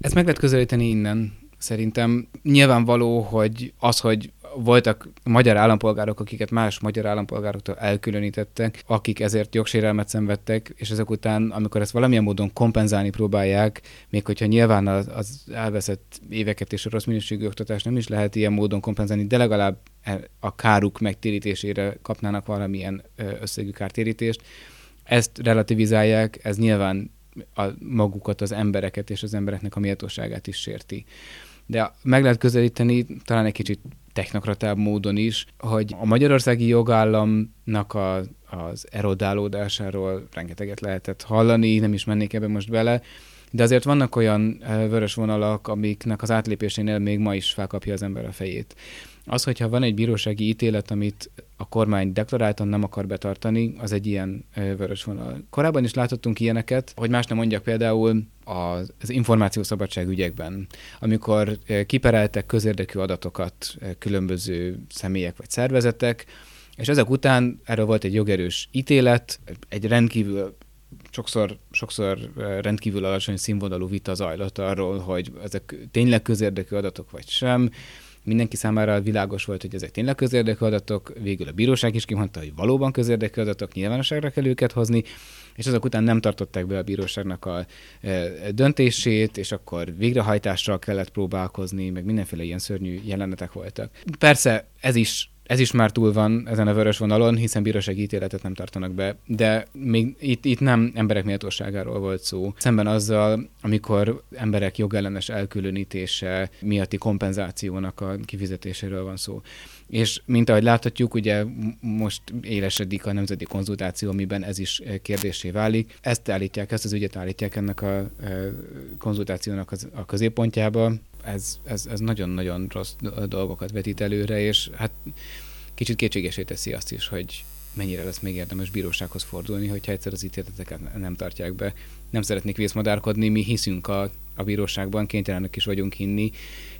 Speaker 2: Ezt meg lehet közelíteni innen. Szerintem nyilvánvaló, hogy az, hogy voltak magyar állampolgárok, akiket más magyar állampolgároktól elkülönítettek, akik ezért jogsérelmet szenvedtek, és ezek után, amikor ezt valamilyen módon kompenzálni próbálják, még hogyha nyilván az, az elveszett éveket és a rossz minőségű oktatást nem is lehet ilyen módon kompenzálni, de legalább a káruk megtérítésére kapnának valamilyen összegű kártérítést. Ezt relativizálják, ez nyilván a magukat, az embereket és az embereknek a méltóságát is sérti. De meg lehet közelíteni talán egy kicsit technokratább módon is, hogy a magyarországi jogállamnak a, az erodálódásáról rengeteget lehetett hallani, nem is mennék ebbe most bele, de azért vannak olyan vörös vonalak, amiknek az átlépésénél még ma is felkapja az ember a fejét. Az, hogyha van egy bírósági ítélet, amit a kormány deklaráltan nem akar betartani, az egy ilyen vörös vonal. Korábban is láthattunk ilyeneket, hogy más nem mondjak például az, információszabadság ügyekben, amikor kipereltek közérdekű adatokat különböző személyek vagy szervezetek, és ezek után erről volt egy jogerős ítélet, egy rendkívül sokszor, sokszor rendkívül alacsony színvonalú vita zajlott arról, hogy ezek tényleg közérdekű adatok vagy sem, mindenki számára világos volt, hogy ezek tényleg közérdekű adatok, végül a bíróság is kimondta, hogy valóban közérdekű adatok, nyilvánosságra kell őket hozni, és azok után nem tartották be a bíróságnak a e, döntését, és akkor végrehajtással kellett próbálkozni, meg mindenféle ilyen szörnyű jelenetek voltak. Persze ez is ez is már túl van ezen a vörös vonalon, hiszen bírósági ítéletet nem tartanak be, de még itt, itt nem emberek méltóságáról volt szó. Szemben azzal, amikor emberek jogellenes elkülönítése miatti kompenzációnak a kifizetéséről van szó. És mint ahogy láthatjuk, ugye most élesedik a nemzeti konzultáció, amiben ez is kérdésé válik. Ezt állítják, ezt az ügyet állítják ennek a konzultációnak a középpontjába, ez, ez, ez nagyon-nagyon rossz dolgokat vetít előre, és hát kicsit kétségesé teszi azt is, hogy mennyire lesz még érdemes bírósághoz fordulni, hogyha egyszer az ítéleteket nem tartják be. Nem szeretnék vészmadárkodni, mi hiszünk a, a bíróságban, kénytelenek is vagyunk hinni,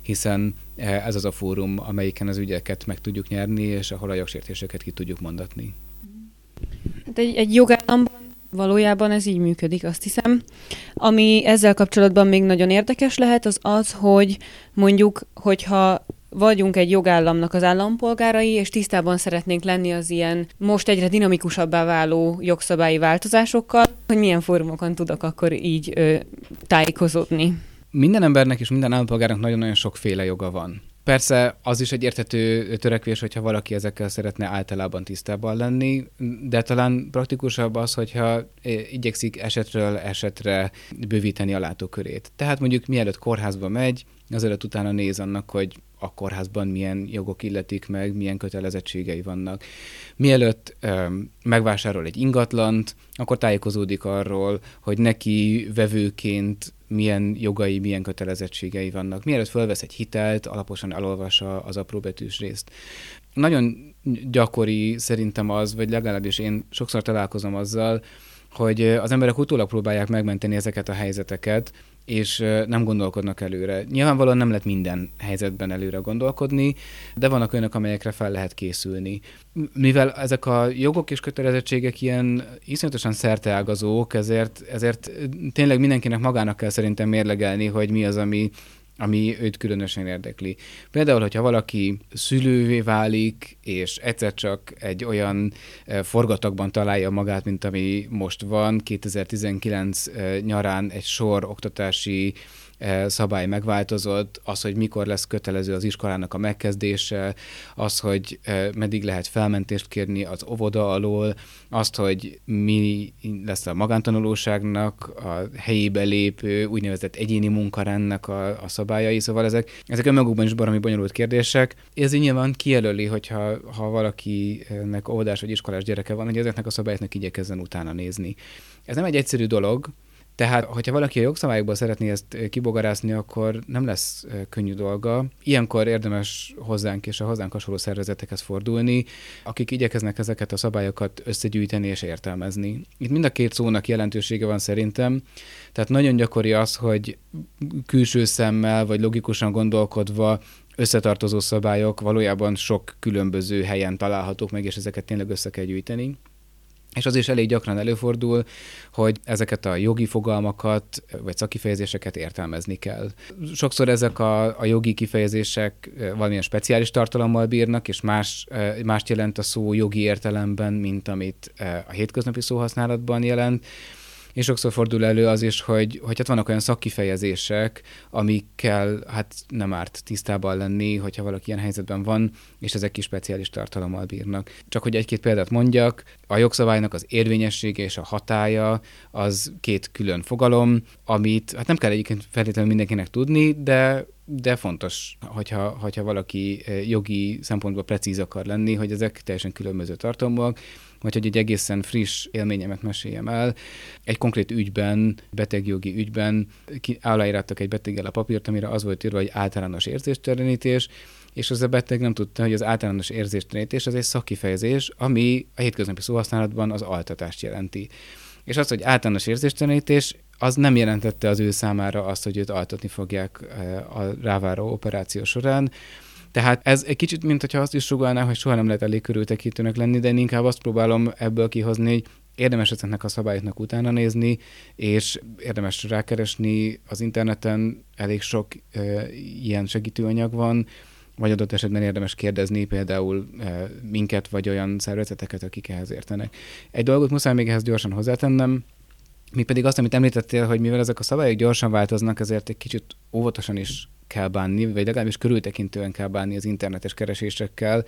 Speaker 2: hiszen eh, ez az a fórum, amelyiken az ügyeket meg tudjuk nyerni, és ahol a jogsértéseket ki tudjuk mondatni.
Speaker 1: Hát egy, egy jogállamban Valójában ez így működik, azt hiszem. Ami ezzel kapcsolatban még nagyon érdekes lehet, az az, hogy mondjuk, hogyha vagyunk egy jogállamnak az állampolgárai, és tisztában szeretnénk lenni az ilyen most egyre dinamikusabbá váló jogszabályi változásokkal, hogy milyen fórumokon tudok akkor így ö, tájékozódni.
Speaker 2: Minden embernek és minden állampolgárnak nagyon-nagyon sokféle joga van. Persze az is egy értető törekvés, hogyha valaki ezekkel szeretne általában tisztában lenni, de talán praktikusabb az, hogyha igyekszik esetről esetre bővíteni a látókörét. Tehát mondjuk mielőtt kórházba megy, azelőtt utána néz annak, hogy a kórházban milyen jogok illetik meg, milyen kötelezettségei vannak. Mielőtt ö, megvásárol egy ingatlant, akkor tájékozódik arról, hogy neki vevőként milyen jogai, milyen kötelezettségei vannak. Mielőtt fölvesz egy hitelt, alaposan elolvassa az apróbetűs részt. Nagyon gyakori szerintem az, vagy legalábbis én sokszor találkozom azzal, hogy az emberek utólag próbálják megmenteni ezeket a helyzeteket, és nem gondolkodnak előre. Nyilvánvalóan nem lehet minden helyzetben előre gondolkodni, de vannak olyanok, amelyekre fel lehet készülni. Mivel ezek a jogok és kötelezettségek ilyen iszonyatosan szerteágazók, ezért, ezért tényleg mindenkinek magának kell szerintem mérlegelni, hogy mi az, ami ami őt különösen érdekli. Például, hogyha valaki szülővé válik, és egyszer csak egy olyan eh, forgatagban találja magát, mint ami most van, 2019 eh, nyarán egy sor oktatási E, szabály megváltozott, az, hogy mikor lesz kötelező az iskolának a megkezdése, az, hogy e, meddig lehet felmentést kérni az óvoda alól, azt, hogy mi lesz a magántanulóságnak a helyébe lépő úgynevezett egyéni munkarendnek a, a szabályai, szóval ezek, ezek önmagukban is baromi bonyolult kérdések. Ez így nyilván kijelöli, hogyha ha valakinek óvodás vagy iskolás gyereke van, hogy ezeknek a szabályoknak igyekezzen utána nézni. Ez nem egy egyszerű dolog, tehát, hogyha valaki a jogszabályokból szeretné ezt kibogarászni, akkor nem lesz könnyű dolga. Ilyenkor érdemes hozzánk és a hozzánk hasonló szervezetekhez fordulni, akik igyekeznek ezeket a szabályokat összegyűjteni és értelmezni. Itt mind a két szónak jelentősége van szerintem, tehát nagyon gyakori az, hogy külső szemmel vagy logikusan gondolkodva összetartozó szabályok valójában sok különböző helyen találhatók meg, és ezeket tényleg össze kell gyűjteni. És az is elég gyakran előfordul, hogy ezeket a jogi fogalmakat vagy szakifejezéseket értelmezni kell. Sokszor ezek a, a jogi kifejezések valamilyen speciális tartalommal bírnak, és más, mást jelent a szó jogi értelemben, mint amit a hétköznapi szóhasználatban jelent és sokszor fordul elő az is, hogy, hogy hát vannak olyan szakkifejezések, amikkel hát nem árt tisztában lenni, hogyha valaki ilyen helyzetben van, és ezek is speciális tartalommal bírnak. Csak hogy egy-két példát mondjak, a jogszabálynak az érvényessége és a hatája az két külön fogalom, amit hát nem kell egyébként feltétlenül mindenkinek tudni, de de fontos, hogyha, hogyha valaki eh, jogi szempontból precíz akar lenni, hogy ezek teljesen különböző tartalmak, vagy hogy egy egészen friss élményemet meséljem el. Egy konkrét ügyben, betegjogi ügyben aláírtak egy beteggel a papírt, amire az volt írva, hogy általános érzéstelenítés, és az a beteg nem tudta, hogy az általános érzéstelenítés az egy szakkifejezés, ami a hétköznapi szóhasználatban az altatást jelenti. És az, hogy általános érzéstelenítés, az nem jelentette az ő számára azt, hogy őt altatni fogják eh, a ráváró operáció során, tehát ez egy kicsit, mint hogyha azt is sugalná, hogy soha nem lehet elég körültekintőnek lenni, de én inkább azt próbálom ebből kihozni, hogy érdemes ezeknek a szabályoknak utána nézni, és érdemes rákeresni az interneten, elég sok e, ilyen segítőanyag van, vagy adott esetben érdemes kérdezni például e, minket, vagy olyan szervezeteket, akik ehhez értenek. Egy dolgot muszáj még ehhez gyorsan hozzátennem, mi pedig azt, amit említettél, hogy mivel ezek a szabályok gyorsan változnak, ezért egy kicsit óvatosan is kell bánni, vagy legalábbis körültekintően kell bánni az internetes keresésekkel.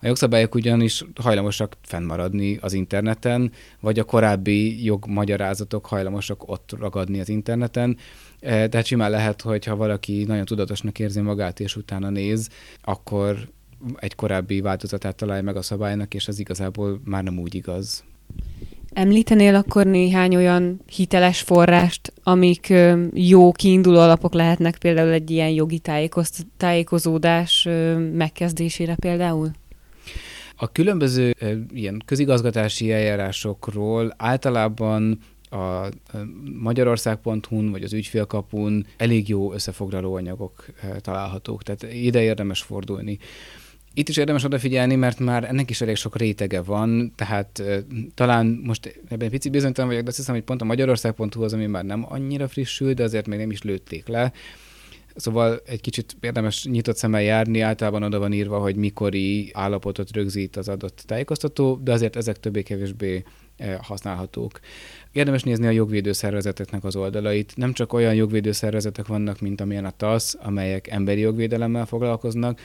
Speaker 2: A jogszabályok ugyanis hajlamosak fennmaradni az interneten, vagy a korábbi jogmagyarázatok hajlamosak ott ragadni az interneten. E, tehát simán lehet, hogy ha valaki nagyon tudatosnak érzi magát, és utána néz, akkor egy korábbi változatát találja meg a szabálynak, és az igazából már nem úgy igaz.
Speaker 1: Említenél akkor néhány olyan hiteles forrást, amik jó kiinduló alapok lehetnek például egy ilyen jogi tájékozódás megkezdésére például?
Speaker 2: A különböző ilyen közigazgatási eljárásokról általában a magyarország.hu-n vagy az ügyfélkapun elég jó összefoglaló anyagok találhatók, tehát ide érdemes fordulni. Itt is érdemes odafigyelni, mert már ennek is elég sok rétege van, tehát talán most ebben egy picit bizonytalan vagyok, de azt hiszem, hogy pont a Magyarország.hu az, ami már nem annyira frissül, de azért még nem is lőtték le. Szóval egy kicsit érdemes nyitott szemmel járni, általában oda van írva, hogy mikori állapotot rögzít az adott tájékoztató, de azért ezek többé-kevésbé használhatók. Érdemes nézni a jogvédőszervezeteknek az oldalait. Nem csak olyan jogvédőszervezetek vannak, mint amilyen a TASZ, amelyek emberi jogvédelemmel foglalkoznak,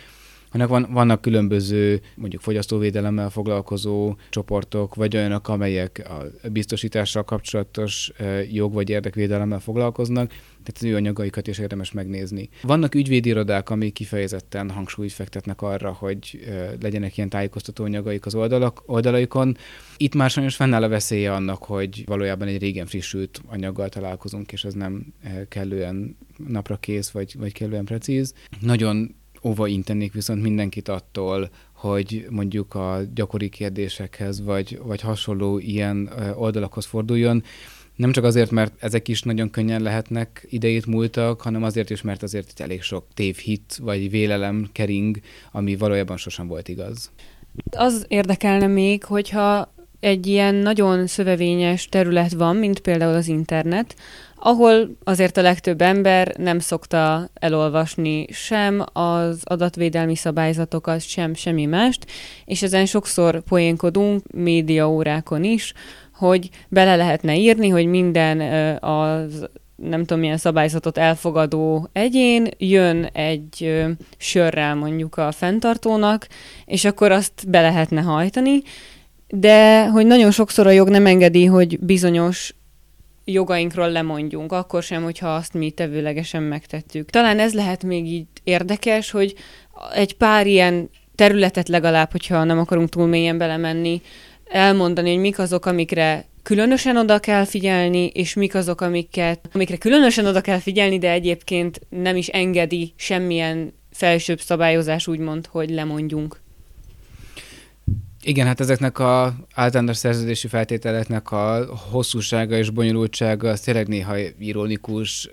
Speaker 2: hanem van, vannak különböző mondjuk fogyasztóvédelemmel foglalkozó csoportok, vagy olyanok, amelyek a biztosítással kapcsolatos jog vagy érdekvédelemmel foglalkoznak, tehát az ő anyagaikat is érdemes megnézni. Vannak ügyvédirodák, amik kifejezetten hangsúlyt fektetnek arra, hogy legyenek ilyen tájékoztató anyagaik az oldalak, oldalaikon. Itt már sajnos fennáll a veszélye annak, hogy valójában egy régen frissült anyaggal találkozunk, és ez nem kellően napra kész, vagy, vagy kellően precíz. Nagyon óva intennék viszont mindenkit attól, hogy mondjuk a gyakori kérdésekhez, vagy, vagy hasonló ilyen oldalakhoz forduljon, nem csak azért, mert ezek is nagyon könnyen lehetnek idejét múltak, hanem azért is, mert azért itt elég sok tévhit vagy vélelem kering, ami valójában sosem volt igaz.
Speaker 1: Az érdekelne még, hogyha egy ilyen nagyon szövevényes terület van, mint például az internet, ahol azért a legtöbb ember nem szokta elolvasni sem az adatvédelmi szabályzatokat, sem semmi mást, és ezen sokszor poénkodunk médiaórákon is, hogy bele lehetne írni, hogy minden az nem tudom milyen szabályzatot elfogadó egyén jön egy ö, sörrel mondjuk a fenntartónak, és akkor azt be lehetne hajtani, de hogy nagyon sokszor a jog nem engedi, hogy bizonyos jogainkról lemondjunk, akkor sem, hogyha azt mi tevőlegesen megtettük. Talán ez lehet még így érdekes, hogy egy pár ilyen területet legalább, hogyha nem akarunk túl mélyen belemenni, elmondani, hogy mik azok, amikre különösen oda kell figyelni, és mik azok, amiket, amikre különösen oda kell figyelni, de egyébként nem is engedi semmilyen felsőbb szabályozás úgymond, hogy lemondjunk.
Speaker 2: Igen, hát ezeknek a általános szerződési feltételeknek a hosszúsága és bonyolultsága az tényleg néha ironikus.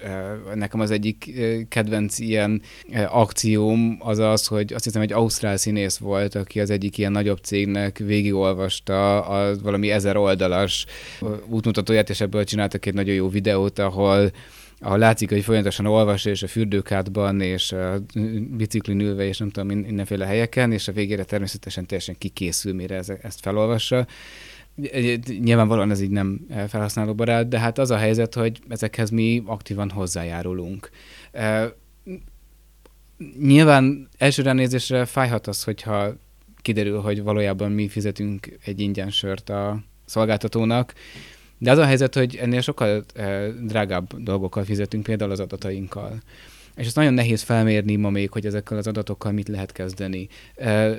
Speaker 2: Nekem az egyik kedvenc ilyen akcióm az az, hogy azt hiszem egy ausztrál színész volt, aki az egyik ilyen nagyobb cégnek végigolvasta a valami ezer oldalas útmutatóját, és ebből csináltak egy nagyon jó videót, ahol ahol látszik, hogy folyamatosan olvas, és a fürdőkádban, és a biciklin ülve, és nem tudom, mindenféle helyeken, és a végére természetesen teljesen kikészül, mire ezt felolvassa. Nyilvánvalóan ez így nem felhasználóbarát, de hát az a helyzet, hogy ezekhez mi aktívan hozzájárulunk. Nyilván első ránézésre fájhat az, hogyha kiderül, hogy valójában mi fizetünk egy ingyen sört a szolgáltatónak, de az a helyzet, hogy ennél sokkal drágább dolgokkal fizetünk, például az adatainkkal. És ezt nagyon nehéz felmérni ma még, hogy ezekkel az adatokkal mit lehet kezdeni.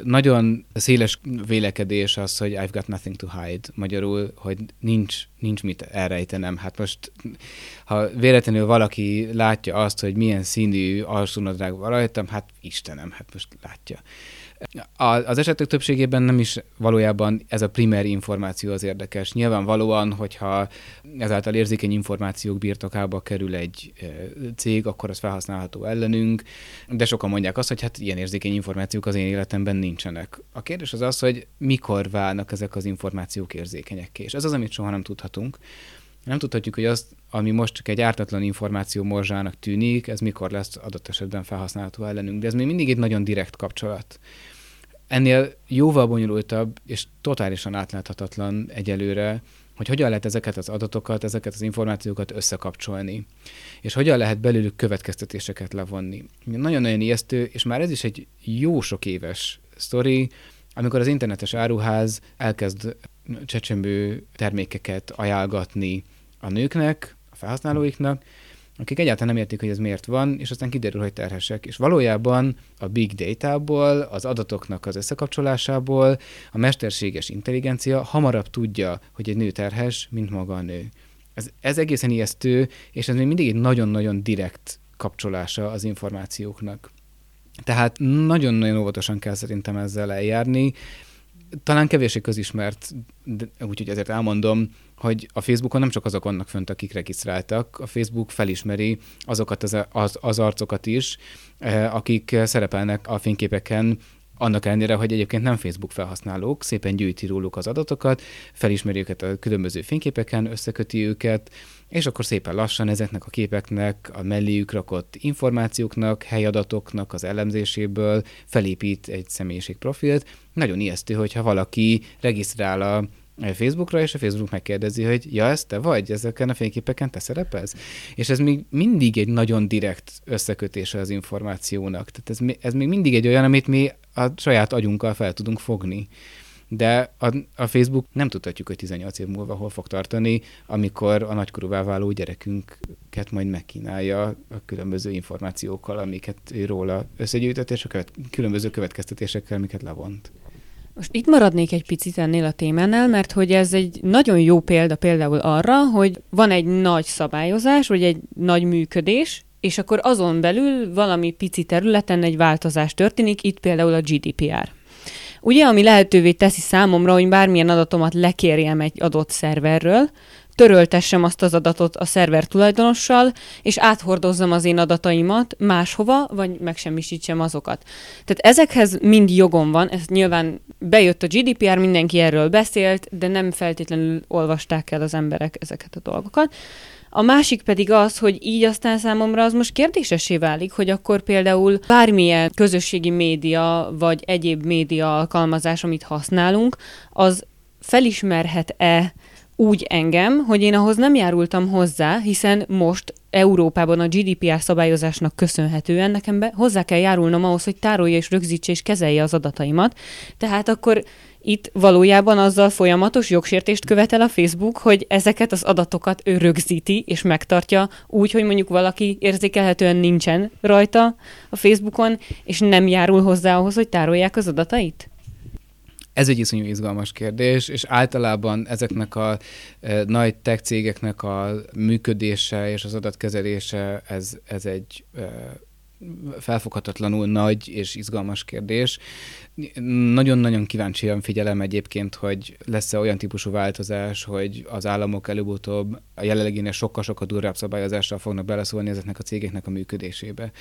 Speaker 2: Nagyon széles vélekedés az, hogy I've got nothing to hide. Magyarul, hogy nincs, nincs mit elrejtenem. Hát most, ha véletlenül valaki látja azt, hogy milyen színű alsónadrág van rajtam, hát Istenem, hát most látja. Az esetek többségében nem is valójában ez a primer információ az érdekes. Nyilvánvalóan, hogyha ezáltal érzékeny információk birtokába kerül egy cég, akkor az felhasználható ellenünk, de sokan mondják azt, hogy hát ilyen érzékeny információk az én életemben nincsenek. A kérdés az az, hogy mikor válnak ezek az információk érzékenyekké, és ez az, amit soha nem tudhatunk. Nem tudhatjuk, hogy az, ami most csak egy ártatlan információ morzsának tűnik, ez mikor lesz adott esetben felhasználható ellenünk. De ez még mindig egy nagyon direkt kapcsolat. Ennél jóval bonyolultabb és totálisan átláthatatlan egyelőre, hogy hogyan lehet ezeket az adatokat, ezeket az információkat összekapcsolni, és hogyan lehet belőlük következtetéseket levonni. Nagyon-nagyon ijesztő, és már ez is egy jó sok éves sztori, amikor az internetes áruház elkezd csecsemő termékeket ajánlgatni a nőknek, felhasználóiknak, akik egyáltalán nem értik, hogy ez miért van, és aztán kiderül, hogy terhesek. És valójában a big data-ból, az adatoknak az összekapcsolásából a mesterséges intelligencia hamarabb tudja, hogy egy nő terhes, mint maga a nő. Ez, ez egészen ijesztő, és ez még mindig egy nagyon-nagyon direkt kapcsolása az információknak. Tehát nagyon-nagyon óvatosan kell szerintem ezzel eljárni. Talán kevéssé közismert, úgyhogy ezért elmondom, hogy a Facebookon nem csak azok vannak fönt, akik regisztráltak, a Facebook felismeri azokat az, az, az arcokat is, eh, akik szerepelnek a fényképeken Annak ellenére, hogy egyébként nem Facebook felhasználók, szépen gyűjti róluk az adatokat, felismeri őket a különböző fényképeken, összeköti őket, és akkor szépen lassan ezeknek a képeknek, a melléjük rakott információknak, helyadatoknak az elemzéséből felépít egy személyiségprofilt. Nagyon ijesztő, hogyha valaki regisztrál a Facebookra, és a Facebook megkérdezi, hogy ja, ez te vagy, ezeken a fényképeken te szerepelsz? És ez még mindig egy nagyon direkt összekötése az információnak. Tehát ez, ez még mindig egy olyan, amit mi a saját agyunkkal fel tudunk fogni. De a, a Facebook nem tudhatjuk, hogy 18 év múlva hol fog tartani, amikor a nagykorúvá váló gyerekünket majd megkínálja a különböző információkkal, amiket róla összegyűjtött, és a követ, különböző következtetésekkel, amiket levont.
Speaker 1: Most itt maradnék egy picit ennél a témánál, mert hogy ez egy nagyon jó példa például arra, hogy van egy nagy szabályozás, vagy egy nagy működés, és akkor azon belül valami pici területen egy változás történik, itt például a GDPR. Ugye, ami lehetővé teszi számomra, hogy bármilyen adatomat lekérjem egy adott szerverről, töröltessem azt az adatot a szerver tulajdonossal, és áthordozzam az én adataimat máshova, vagy megsemmisítsem azokat. Tehát ezekhez mind jogom van, ez nyilván bejött a GDPR, mindenki erről beszélt, de nem feltétlenül olvasták el az emberek ezeket a dolgokat. A másik pedig az, hogy így aztán számomra az most kérdésesé válik, hogy akkor például bármilyen közösségi média vagy egyéb média alkalmazás, amit használunk, az felismerhet-e úgy engem, hogy én ahhoz nem járultam hozzá, hiszen most Európában a GDPR szabályozásnak köszönhetően nekem be, hozzá kell járulnom ahhoz, hogy tárolja és rögzítse és kezelje az adataimat. Tehát akkor itt valójában azzal folyamatos jogsértést követel a Facebook, hogy ezeket az adatokat ő rögzíti és megtartja úgy, hogy mondjuk valaki érzékelhetően nincsen rajta a Facebookon, és nem járul hozzá ahhoz, hogy tárolják az adatait?
Speaker 2: Ez egy iszonyú izgalmas kérdés, és általában ezeknek a e, nagy tech cégeknek a működése és az adatkezelése, ez, ez egy e, felfoghatatlanul nagy és izgalmas kérdés. Nagyon-nagyon kíváncsian figyelem egyébként, hogy lesz-e olyan típusú változás, hogy az államok előbb-utóbb a jelenleginél sokkal-sokkal durvább szabályozással fognak beleszólni ezeknek a cégeknek a működésébe.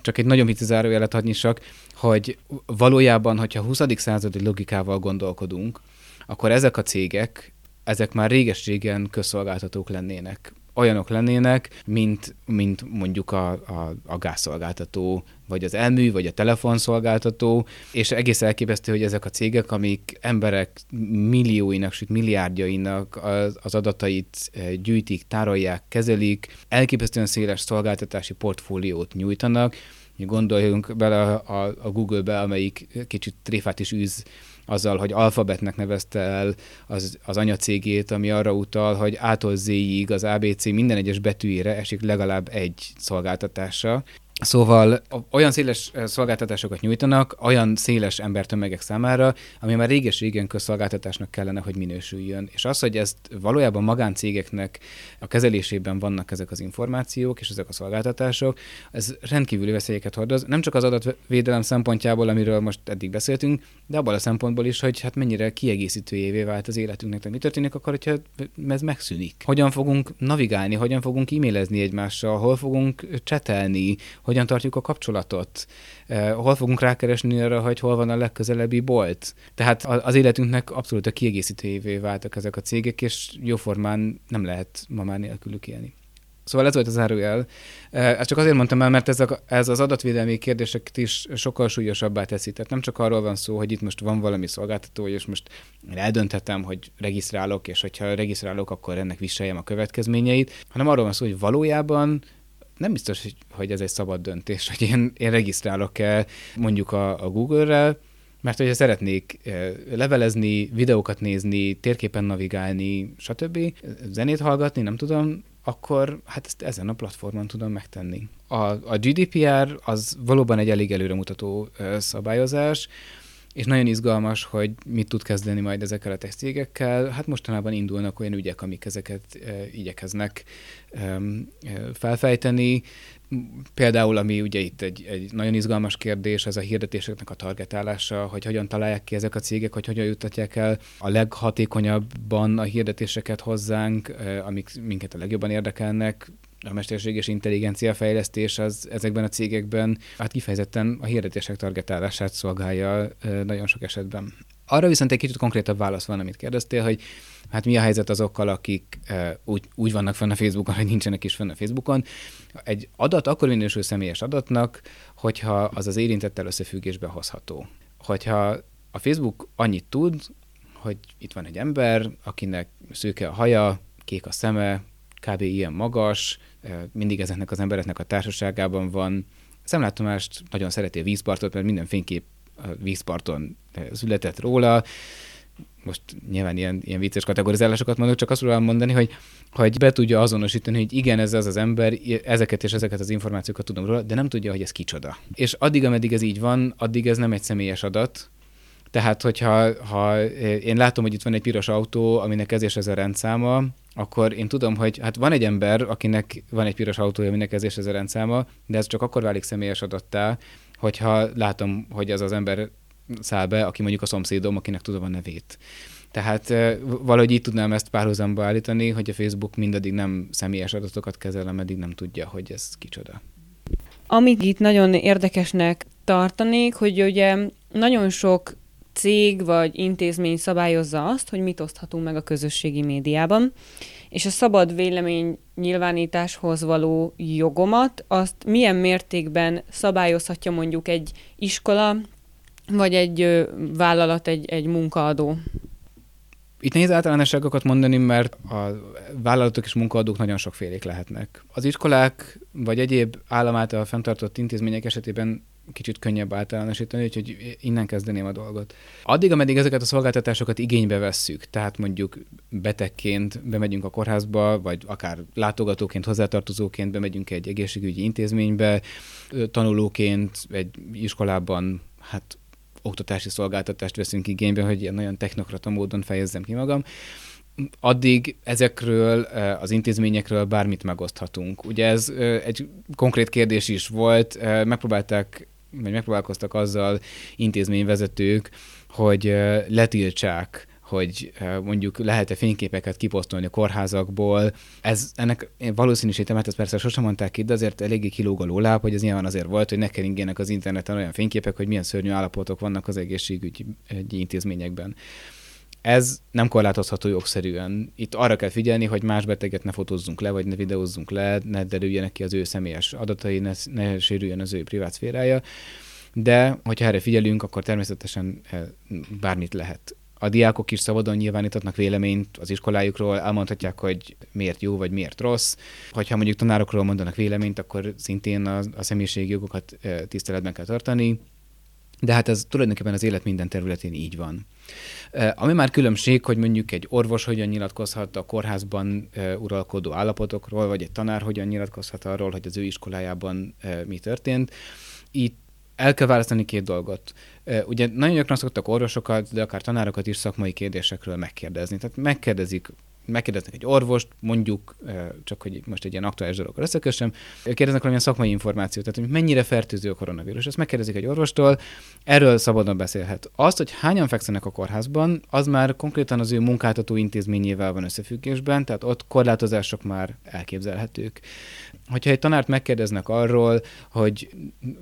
Speaker 2: Csak egy nagyon vicc zárójelet csak, hogy valójában, hogyha 20. századi logikával gondolkodunk, akkor ezek a cégek, ezek már réges-régen közszolgáltatók lennének olyanok lennének, mint, mint mondjuk a, a, a gázszolgáltató, vagy az elmű, vagy a telefonszolgáltató, és egész elképesztő, hogy ezek a cégek, amik emberek millióinak, sőt milliárdjainak az, az adatait eh, gyűjtik, tárolják, kezelik, elképesztően széles szolgáltatási portfóliót nyújtanak, Gondoljunk bele a, a Google-be, amelyik kicsit tréfát is űz azzal, hogy alfabetnek nevezte el az, az anyacégét, ami arra utal, hogy ától Z-ig az ABC minden egyes betűjére esik legalább egy szolgáltatása. Szóval olyan széles szolgáltatásokat nyújtanak, olyan széles embertömegek számára, ami már réges-régen közszolgáltatásnak kellene, hogy minősüljön. És az, hogy ezt valójában magáncégeknek a kezelésében vannak ezek az információk és ezek a szolgáltatások, ez rendkívüli veszélyeket hordoz, nem csak az adatvédelem szempontjából, amiről most eddig beszéltünk, de abból a szempontból is, hogy hát mennyire kiegészítőjévé vált az életünknek, tehát mi történik akkor, hogyha ez megszűnik. Hogyan fogunk navigálni, hogyan fogunk e-mailezni egymással, hol fogunk csetelni, hogyan tartjuk a kapcsolatot, eh, hol fogunk rákeresni arra, hogy hol van a legközelebbi bolt. Tehát az életünknek abszolút a kiegészítőjévé váltak ezek a cégek, és jóformán nem lehet ma már nélkülük élni. Szóval ez volt az árujel. Eh, ezt csak azért mondtam el, mert ez, a, ez az adatvédelmi kérdéseket is sokkal súlyosabbá teszi. Tehát nem csak arról van szó, hogy itt most van valami szolgáltató, és most eldönthetem, hogy regisztrálok, és hogyha regisztrálok, akkor ennek viseljem a következményeit, hanem arról van szó, hogy valójában nem biztos, hogy, ez egy szabad döntés, hogy én, én regisztrálok-e mondjuk a, a Google-rel, mert hogyha szeretnék levelezni, videókat nézni, térképen navigálni, stb., zenét hallgatni, nem tudom, akkor hát ezt ezen a platformon tudom megtenni. A, a GDPR az valóban egy elég előremutató szabályozás, és nagyon izgalmas, hogy mit tud kezdeni majd ezekkel a cégekkel. Hát mostanában indulnak olyan ügyek, amik ezeket e, igyekeznek e, felfejteni. Például, ami ugye itt egy, egy nagyon izgalmas kérdés, ez a hirdetéseknek a targetálása, hogy hogyan találják ki ezek a cégek, hogy hogyan juttatják el a leghatékonyabban a hirdetéseket hozzánk, amik minket a legjobban érdekelnek, a mesterséges intelligencia fejlesztés az ezekben a cégekben hát kifejezetten a hirdetések targetálását szolgálja nagyon sok esetben. Arra viszont egy kicsit konkrétabb válasz van, amit kérdeztél, hogy hát mi a helyzet azokkal, akik úgy, úgy vannak fenn a Facebookon, hogy nincsenek is fenn a Facebookon. Egy adat akkor minősül személyes adatnak, hogyha az az érintettel összefüggésbe hozható. Hogyha a Facebook annyit tud, hogy itt van egy ember, akinek szőke a haja, kék a szeme, kb. ilyen magas, mindig ezeknek az embereknek a társaságában van. Szemlátomást nagyon szereti a vízpartot, mert minden fénykép a vízparton született róla. Most nyilván ilyen, ilyen vicces kategorizálásokat mondok, csak azt tudom mondani, hogy, hogy be tudja azonosítani, hogy igen, ez az az ember, ezeket és ezeket az információkat tudom róla, de nem tudja, hogy ez kicsoda. És addig, ameddig ez így van, addig ez nem egy személyes adat, tehát, hogyha ha én látom, hogy itt van egy piros autó, aminek ez és ez a rendszáma, akkor én tudom, hogy hát van egy ember, akinek van egy piros autója, aminek ez és ez a rendszáma, de ez csak akkor válik személyes adattá, hogyha látom, hogy az az ember száll be, aki mondjuk a szomszédom, akinek tudom a nevét. Tehát valahogy így tudnám ezt párhuzamba állítani, hogy a Facebook mindaddig nem személyes adatokat kezel, ameddig nem tudja, hogy ez kicsoda.
Speaker 1: Amit itt nagyon érdekesnek tartanék, hogy ugye nagyon sok cég vagy intézmény szabályozza azt, hogy mit oszthatunk meg a közösségi médiában, és a szabad vélemény nyilvánításhoz való jogomat, azt milyen mértékben szabályozhatja mondjuk egy iskola, vagy egy vállalat, egy, egy munkaadó?
Speaker 2: Itt nehéz általánosságokat mondani, mert a vállalatok és munkaadók nagyon sokfélék lehetnek. Az iskolák vagy egyéb állam által fenntartott intézmények esetében kicsit könnyebb általánosítani, úgyhogy innen kezdeném a dolgot. Addig, ameddig ezeket a szolgáltatásokat igénybe vesszük, tehát mondjuk betegként bemegyünk a kórházba, vagy akár látogatóként, hozzátartozóként bemegyünk egy egészségügyi intézménybe, tanulóként egy iskolában, hát oktatási szolgáltatást veszünk igénybe, hogy ilyen nagyon technokrata módon fejezzem ki magam, addig ezekről az intézményekről bármit megoszthatunk. Ugye ez egy konkrét kérdés is volt, megpróbálták vagy megpróbálkoztak azzal intézményvezetők, hogy letiltsák hogy mondjuk lehet-e fényképeket kiposztolni a kórházakból. Ez ennek valószínűsítem, hát ezt persze sosem mondták ki, de azért eléggé kilóg a lóláb, hogy ez nyilván azért volt, hogy ne keringjenek az interneten olyan fényképek, hogy milyen szörnyű állapotok vannak az egészségügyi intézményekben. Ez nem korlátozható jogszerűen. Itt arra kell figyelni, hogy más beteget ne fotózzunk le, vagy ne videózzunk le, ne derüljenek ki az ő személyes adatai, ne, ne sérüljön az ő privát szférája. De, hogyha erre figyelünk, akkor természetesen eh, bármit lehet. A diákok is szabadon nyilvánítatnak véleményt az iskolájukról, elmondhatják, hogy miért jó vagy miért rossz. Hogyha mondjuk tanárokról mondanak véleményt, akkor szintén a, a személyiségi jogokat eh, tiszteletben kell tartani. De hát ez tulajdonképpen az élet minden területén így van. Ami már különbség, hogy mondjuk egy orvos hogyan nyilatkozhat a kórházban uralkodó állapotokról, vagy egy tanár hogyan nyilatkozhat arról, hogy az ő iskolájában mi történt. Itt el kell választani két dolgot. Ugye nagyon gyakran szoktak orvosokat, de akár tanárokat is szakmai kérdésekről megkérdezni. Tehát megkérdezik megkérdeznek egy orvost, mondjuk, csak hogy most egy ilyen aktuális dologról összekössem, kérdeznek valamilyen szakmai információt, tehát hogy mennyire fertőző a koronavírus. Ezt megkérdezik egy orvostól, erről szabadon beszélhet. Azt, hogy hányan fekszenek a kórházban, az már konkrétan az ő munkáltató intézményével van összefüggésben, tehát ott korlátozások már elképzelhetők. Hogyha egy tanárt megkérdeznek arról, hogy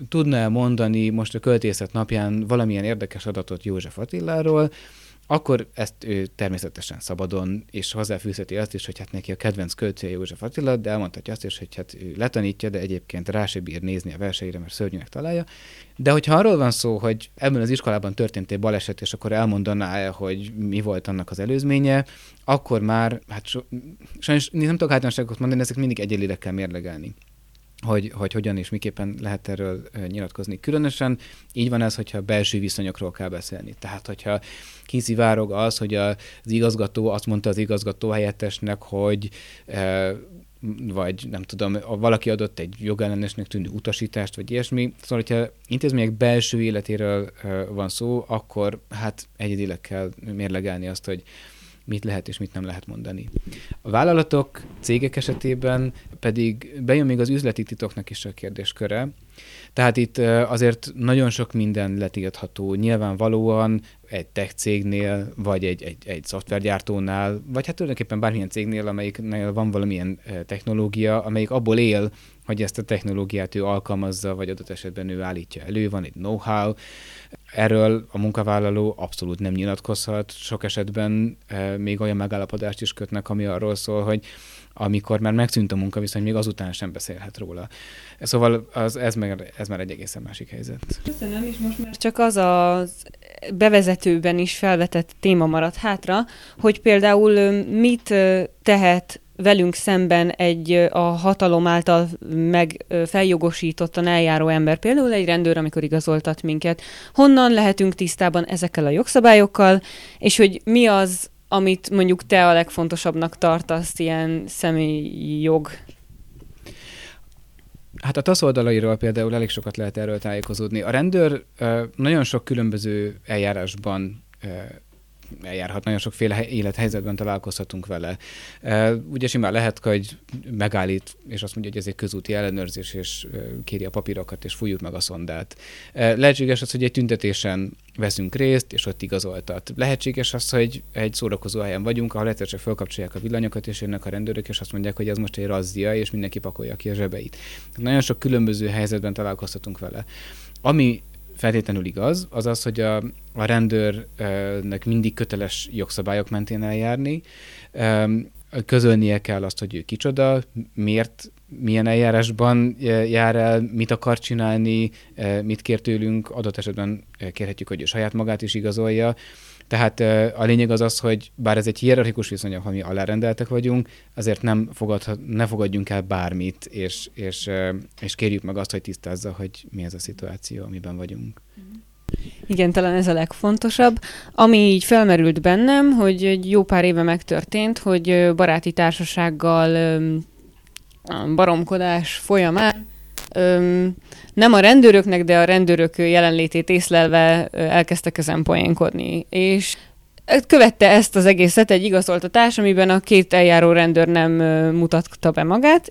Speaker 2: tudna-e mondani most a költészet napján valamilyen érdekes adatot József Attiláról, akkor ezt ő természetesen szabadon, és hozzáfűzheti azt is, hogy hát neki a kedvenc költője József Attila, de elmondhatja azt is, hogy hát ő letanítja, de egyébként rá se bír nézni a verseire, mert szörnyűnek találja. De hogyha arról van szó, hogy ebben az iskolában történt egy baleset, és akkor elmondaná el, hogy mi volt annak az előzménye, akkor már, hát so, sajnos nem tudok általánosságokat mondani, ezek mindig egyelire kell mérlegelni hogy, hogy hogyan és miképpen lehet erről nyilatkozni. Különösen így van ez, hogyha belső viszonyokról kell beszélni. Tehát, hogyha kiszivárog az, hogy az igazgató azt mondta az igazgató helyettesnek, hogy vagy nem tudom, valaki adott egy jogellenesnek tűnő utasítást, vagy ilyesmi. Szóval, hogyha intézmények belső életéről van szó, akkor hát egyedileg kell mérlegelni azt, hogy mit lehet és mit nem lehet mondani. A vállalatok, cégek esetében pedig bejön még az üzleti titoknak is a kérdésköre, Tehát itt azért nagyon sok minden letiltható. Nyilvánvalóan egy tech cégnél, vagy egy, egy, egy szoftvergyártónál, vagy hát tulajdonképpen bármilyen cégnél, amelyiknél van valamilyen technológia, amelyik abból él, hogy ezt a technológiát ő alkalmazza, vagy adott esetben ő állítja elő, van egy know-how. Erről a munkavállaló abszolút nem nyilatkozhat. Sok esetben még olyan megállapodást is kötnek, ami arról szól, hogy amikor már megszűnt a munkaviszony, még azután sem beszélhet róla. Szóval az, ez, meg, ez már egy egészen másik helyzet.
Speaker 1: Köszönöm, és most már csak az a bevezetőben is felvetett téma maradt hátra, hogy például mit tehet velünk szemben egy a hatalom által meg feljogosítottan eljáró ember, például egy rendőr, amikor igazoltat minket. Honnan lehetünk tisztában ezekkel a jogszabályokkal, és hogy mi az, amit mondjuk te a legfontosabbnak tartasz ilyen személyi jog
Speaker 2: Hát a TASZ oldalairól például elég sokat lehet erről tájékozódni. A rendőr nagyon sok különböző eljárásban eljárhat, nagyon sokféle élethelyzetben találkozhatunk vele. Ugye simán lehet, hogy megállít, és azt mondja, hogy ez egy közúti ellenőrzés, és kéri a papírokat, és fújjuk meg a szondát. Lehetséges az, hogy egy tüntetésen veszünk részt, és ott igazoltat. Lehetséges az, hogy egy szórakozó helyen vagyunk, ahol egyszer csak felkapcsolják a villanyokat, és jönnek a rendőrök, és azt mondják, hogy ez most egy razzia, és mindenki pakolja ki a zsebeit. Nagyon sok különböző helyzetben találkozhatunk vele. Ami feltétlenül igaz, az az, hogy a, a rendőrnek mindig köteles jogszabályok mentén eljárni, közölnie kell azt, hogy ő kicsoda, miért, milyen eljárásban jár el, mit akar csinálni, mit kér tőlünk, adott esetben kérhetjük, hogy ő saját magát is igazolja, tehát a lényeg az az, hogy bár ez egy hierarchikus viszony, ahol mi alárendeltek vagyunk, azért nem fogadhat, ne fogadjunk el bármit, és, és, és kérjük meg azt, hogy tisztázza, hogy mi ez a szituáció, amiben vagyunk.
Speaker 1: Igen, talán ez a legfontosabb. Ami így felmerült bennem, hogy egy jó pár éve megtörtént, hogy baráti társasággal baromkodás folyamán nem a rendőröknek, de a rendőrök jelenlétét észlelve elkezdtek ezen poénkodni. És követte ezt az egészet egy igazoltatás, amiben a két eljáró rendőr nem mutatta be magát,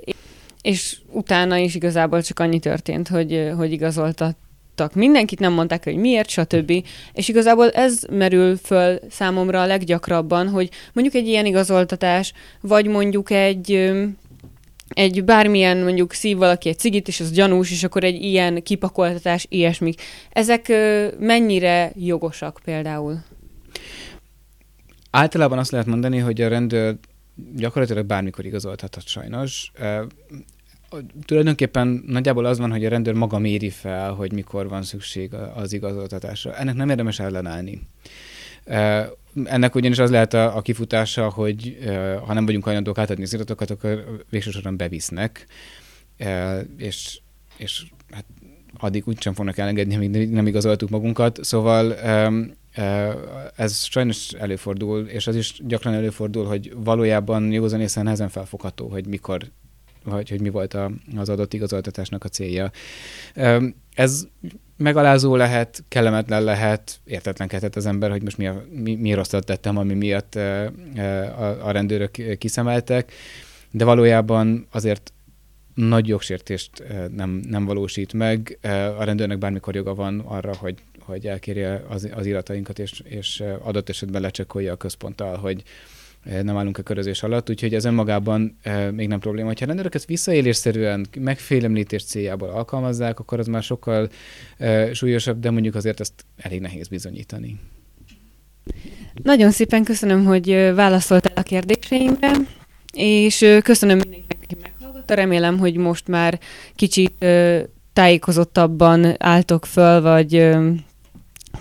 Speaker 1: és utána is igazából csak annyi történt, hogy, hogy igazoltattak mindenkit, nem mondták, hogy miért, stb. És igazából ez merül föl számomra a leggyakrabban, hogy mondjuk egy ilyen igazoltatás, vagy mondjuk egy egy bármilyen mondjuk szív valaki egy cigit, és az gyanús, és akkor egy ilyen kipakoltatás, ilyesmik. Ezek mennyire jogosak például?
Speaker 2: Általában azt lehet mondani, hogy a rendőr gyakorlatilag bármikor igazoltathat sajnos. Tulajdonképpen nagyjából az van, hogy a rendőr maga méri fel, hogy mikor van szükség az igazoltatásra. Ennek nem érdemes ellenállni. Ennek ugyanis az lehet a, a kifutása, hogy ha nem vagyunk hajlandók átadni az iratokat, akkor végsősorban bevisznek, és, és hát addig úgysem fognak elengedni, amíg nem igazoltuk magunkat. Szóval ez sajnos előfordul, és az is gyakran előfordul, hogy valójában józanészen nehezen felfogható, hogy mikor vagy hogy mi volt a, az adott igazoltatásnak a célja. Ez megalázó lehet, kellemetlen lehet, értetlenkedhet az ember, hogy most mi, a, mi, mi rosszat tettem, ami miatt a, a rendőrök kiszemeltek, de valójában azért nagy jogsértést nem, nem valósít meg. A rendőrnek bármikor joga van arra, hogy, hogy elkérje az, az iratainkat, és, és adott esetben lecsekkolja a központtal, hogy, nem állunk a körözés alatt, úgyhogy ez önmagában e, még nem probléma. Ha rendőrök ezt visszaélésszerűen, megfélemlítés céljából alkalmazzák, akkor az már sokkal e, súlyosabb, de mondjuk azért ezt elég nehéz bizonyítani.
Speaker 1: Nagyon szépen köszönöm, hogy válaszoltál a kérdéseimre, és köszönöm mindenkinek, aki meghallgatta. Remélem, hogy most már kicsit tájékozottabban álltok föl, vagy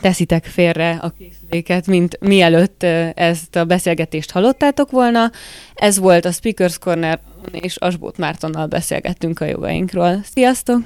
Speaker 1: teszitek félre a készüléket, mint mielőtt ezt a beszélgetést hallottátok volna. Ez volt a Speakers Corner, és Asbót Mártonnal beszélgettünk a jogainkról. Sziasztok!